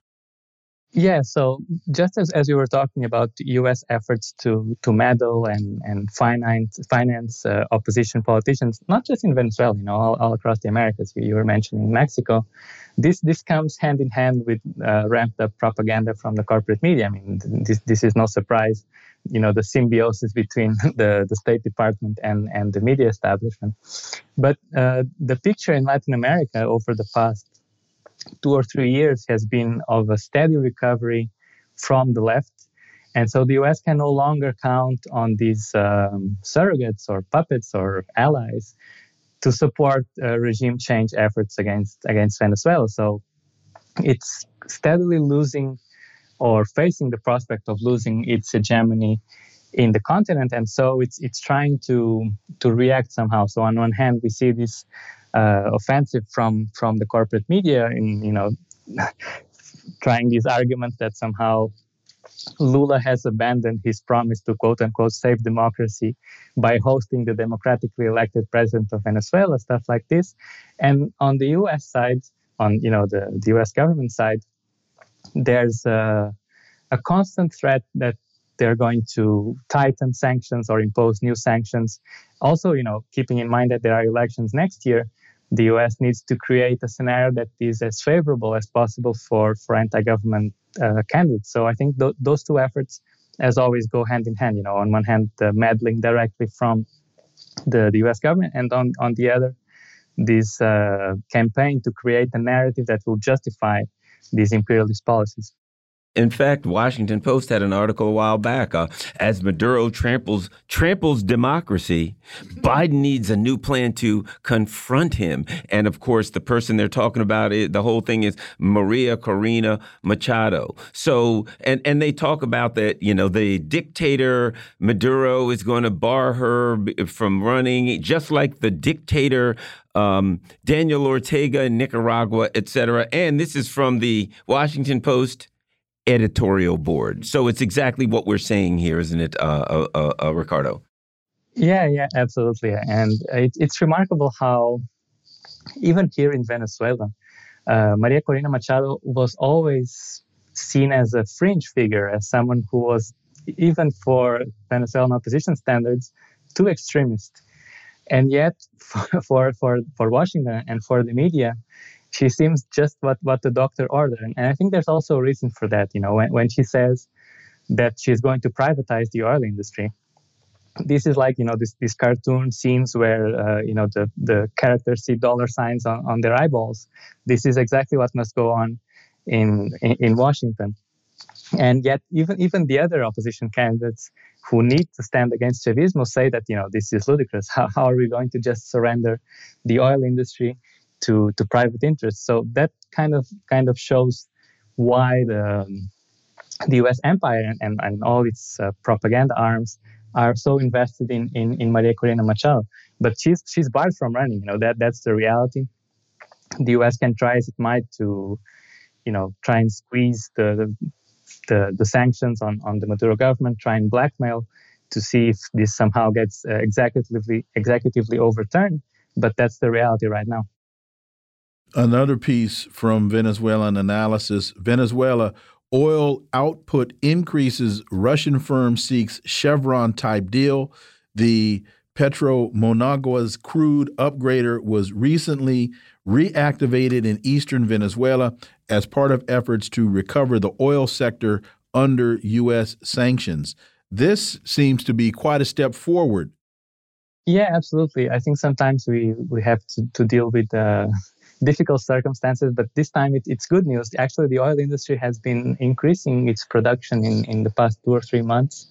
Yeah, so just as, as you were talking about U.S. efforts to to meddle and and finance finance uh, opposition politicians, not just in Venezuela, you know, all, all across the Americas. You, you, were mentioning Mexico. This this comes hand in hand with uh, ramped up propaganda from the corporate media. I mean, this this is no surprise. You know, the symbiosis between the the State Department and and the media establishment. But uh, the picture in Latin America over the past two or three years has been of a steady recovery from the left. And so the US can no longer count on these um, surrogates or puppets or allies to support uh, regime change efforts against, against Venezuela. So it's steadily losing or facing the prospect of losing its hegemony in the continent. And so it's, it's trying to, to react somehow. So on one hand, we see this uh, offensive from from the corporate media in you know trying these arguments that somehow Lula has abandoned his promise to quote unquote save democracy by hosting the democratically elected president of Venezuela, stuff like this. And on the US side, on you know the, the US government side, there's a, a constant threat that they're going to tighten sanctions or impose new sanctions. Also, you know, keeping in mind that there are elections next year, the US needs to create a scenario that is as favorable as possible for, for anti government uh, candidates. So I think th- those two efforts, as always, go hand in hand. You know, on one hand, the meddling directly from the, the US government, and on, on the other, this uh, campaign to create a narrative that will justify these imperialist policies. In fact, Washington Post had an article a while back. Uh, as Maduro tramples tramples democracy, Biden needs a new plan to confront him. And of course, the person they're talking about, it, the whole thing is Maria Corina Machado. So, and and they talk about that. You know, the dictator Maduro is going to bar her from running, just like the dictator um, Daniel Ortega in Nicaragua, et cetera. And this is from the Washington Post editorial board. So it's exactly what we're saying here, isn't it, uh, uh, uh, uh Ricardo? Yeah, yeah, absolutely. And it, it's remarkable how, even here in Venezuela, uh, Maria Corina Machado was always seen as a fringe figure, as someone who was, even for Venezuelan opposition standards, too extremist. And yet, for, for, for, for Washington and for the media, she seems just what, what the doctor ordered. And I think there's also a reason for that. You know, when, when she says that she's going to privatize the oil industry, this is like, you know, this, these cartoon scenes where, uh, you know, the, the characters see dollar signs on, on their eyeballs. This is exactly what must go on in, in, in Washington. And yet, even even the other opposition candidates who need to stand against Chavismo say that you know this is ludicrous. How, how are we going to just surrender the oil industry to to private interests. So that kind of kind of shows why the the U.S. empire and, and, and all its uh, propaganda arms are so invested in, in, in Maria Corina Machado. But she's she's barred from running. You know that that's the reality. The U.S. can try as it might to, you know, try and squeeze the the, the sanctions on, on the Maduro government, try and blackmail to see if this somehow gets uh, executively executively overturned. But that's the reality right now. Another piece from Venezuelan analysis Venezuela oil output increases, Russian firm seeks Chevron type deal. The PetroMonagas crude upgrader was recently reactivated in eastern Venezuela as part of efforts to recover the oil sector under U.S. sanctions. This seems to be quite a step forward. Yeah, absolutely. I think sometimes we, we have to, to deal with uh, difficult circumstances, but this time it, it's good news. Actually, the oil industry has been increasing its production in, in the past two or three months.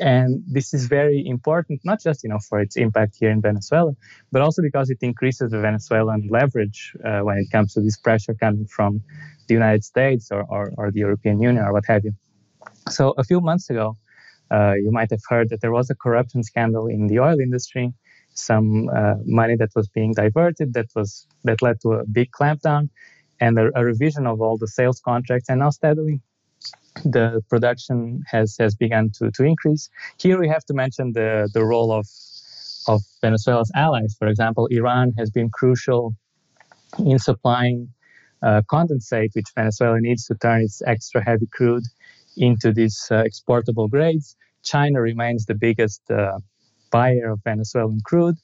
And this is very important, not just you know for its impact here in Venezuela, but also because it increases the Venezuelan leverage uh, when it comes to this pressure coming from the United States or, or, or, the European Union or what have you. So a few months ago, uh, you might have heard that there was a corruption scandal in the oil industry, some uh, money that was being diverted that was that led to a big clampdown and a, a revision of all the sales contracts. And now steadily, the production has has begun to, to increase. Here we have to mention the, the role of of Venezuela's allies. For example, Iran has been crucial in supplying uh, condensate, which Venezuela needs to turn its extra heavy crude into these uh, exportable grades. China remains the biggest uh, buyer of Venezuelan crude.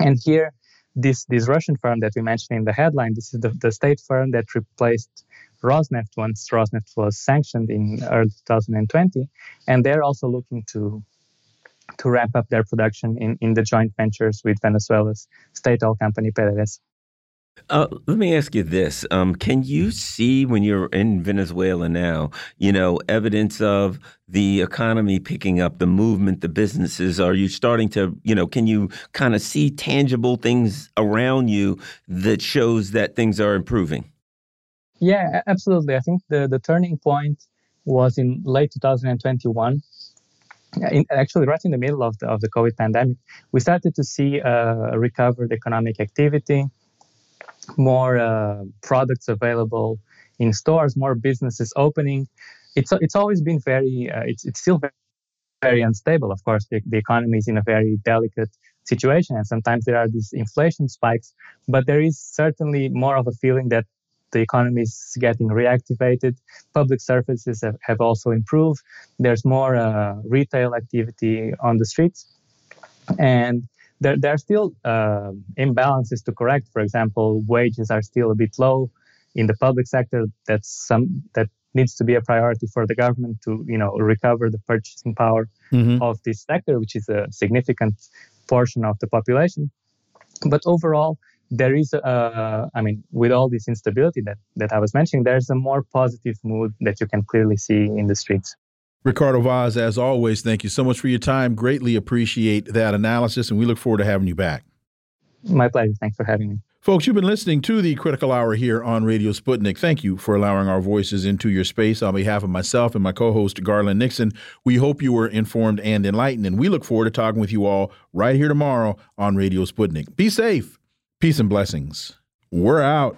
And here, this, this Russian firm that we mentioned in the headline, this is the, the state firm that replaced Rosneft once Rosneft was sanctioned in early 2020, and they're also looking to to ramp up their production in, in the joint ventures with Venezuela's state oil company PDVSA. Uh, let me ask you this: um, Can you see when you're in Venezuela now, you know, evidence of the economy picking up, the movement, the businesses? Are you starting to, you know, can you kind of see tangible things around you that shows that things are improving? Yeah, absolutely. I think the, the turning point was in late 2021. In, actually, right in the middle of the, of the COVID pandemic, we started to see uh, recovered economic activity, more uh, products available in stores, more businesses opening. It's it's always been very uh, it's it's still very, unstable. Of course, the, the economy is in a very delicate situation, and sometimes there are these inflation spikes. But there is certainly more of a feeling that the economy is getting reactivated. Public services have, have also improved. There's more uh, retail activity on the streets. And there, there are still uh, imbalances to correct. For example, wages are still a bit low in the public sector. That's some that needs to be a priority for the government to you know recover the purchasing power mm-hmm. of this sector, which is a significant portion of the population. But overall, there is a, I mean, with all this instability that, that I was mentioning, there's a more positive mood that you can clearly see in the streets. Ricardo Vaz, as always, thank you so much for your time. Greatly appreciate that analysis, and we look forward to having you back. My pleasure. Thanks for having me. Folks, you've been listening to the Critical Hour here on Radio Sputnik. Thank you for allowing our voices into your space. On behalf of myself and my co host, Garland Nixon, we hope you were informed and enlightened, and we look forward to talking with you all right here tomorrow on Radio Sputnik. Be safe. Peace and blessings. We're out.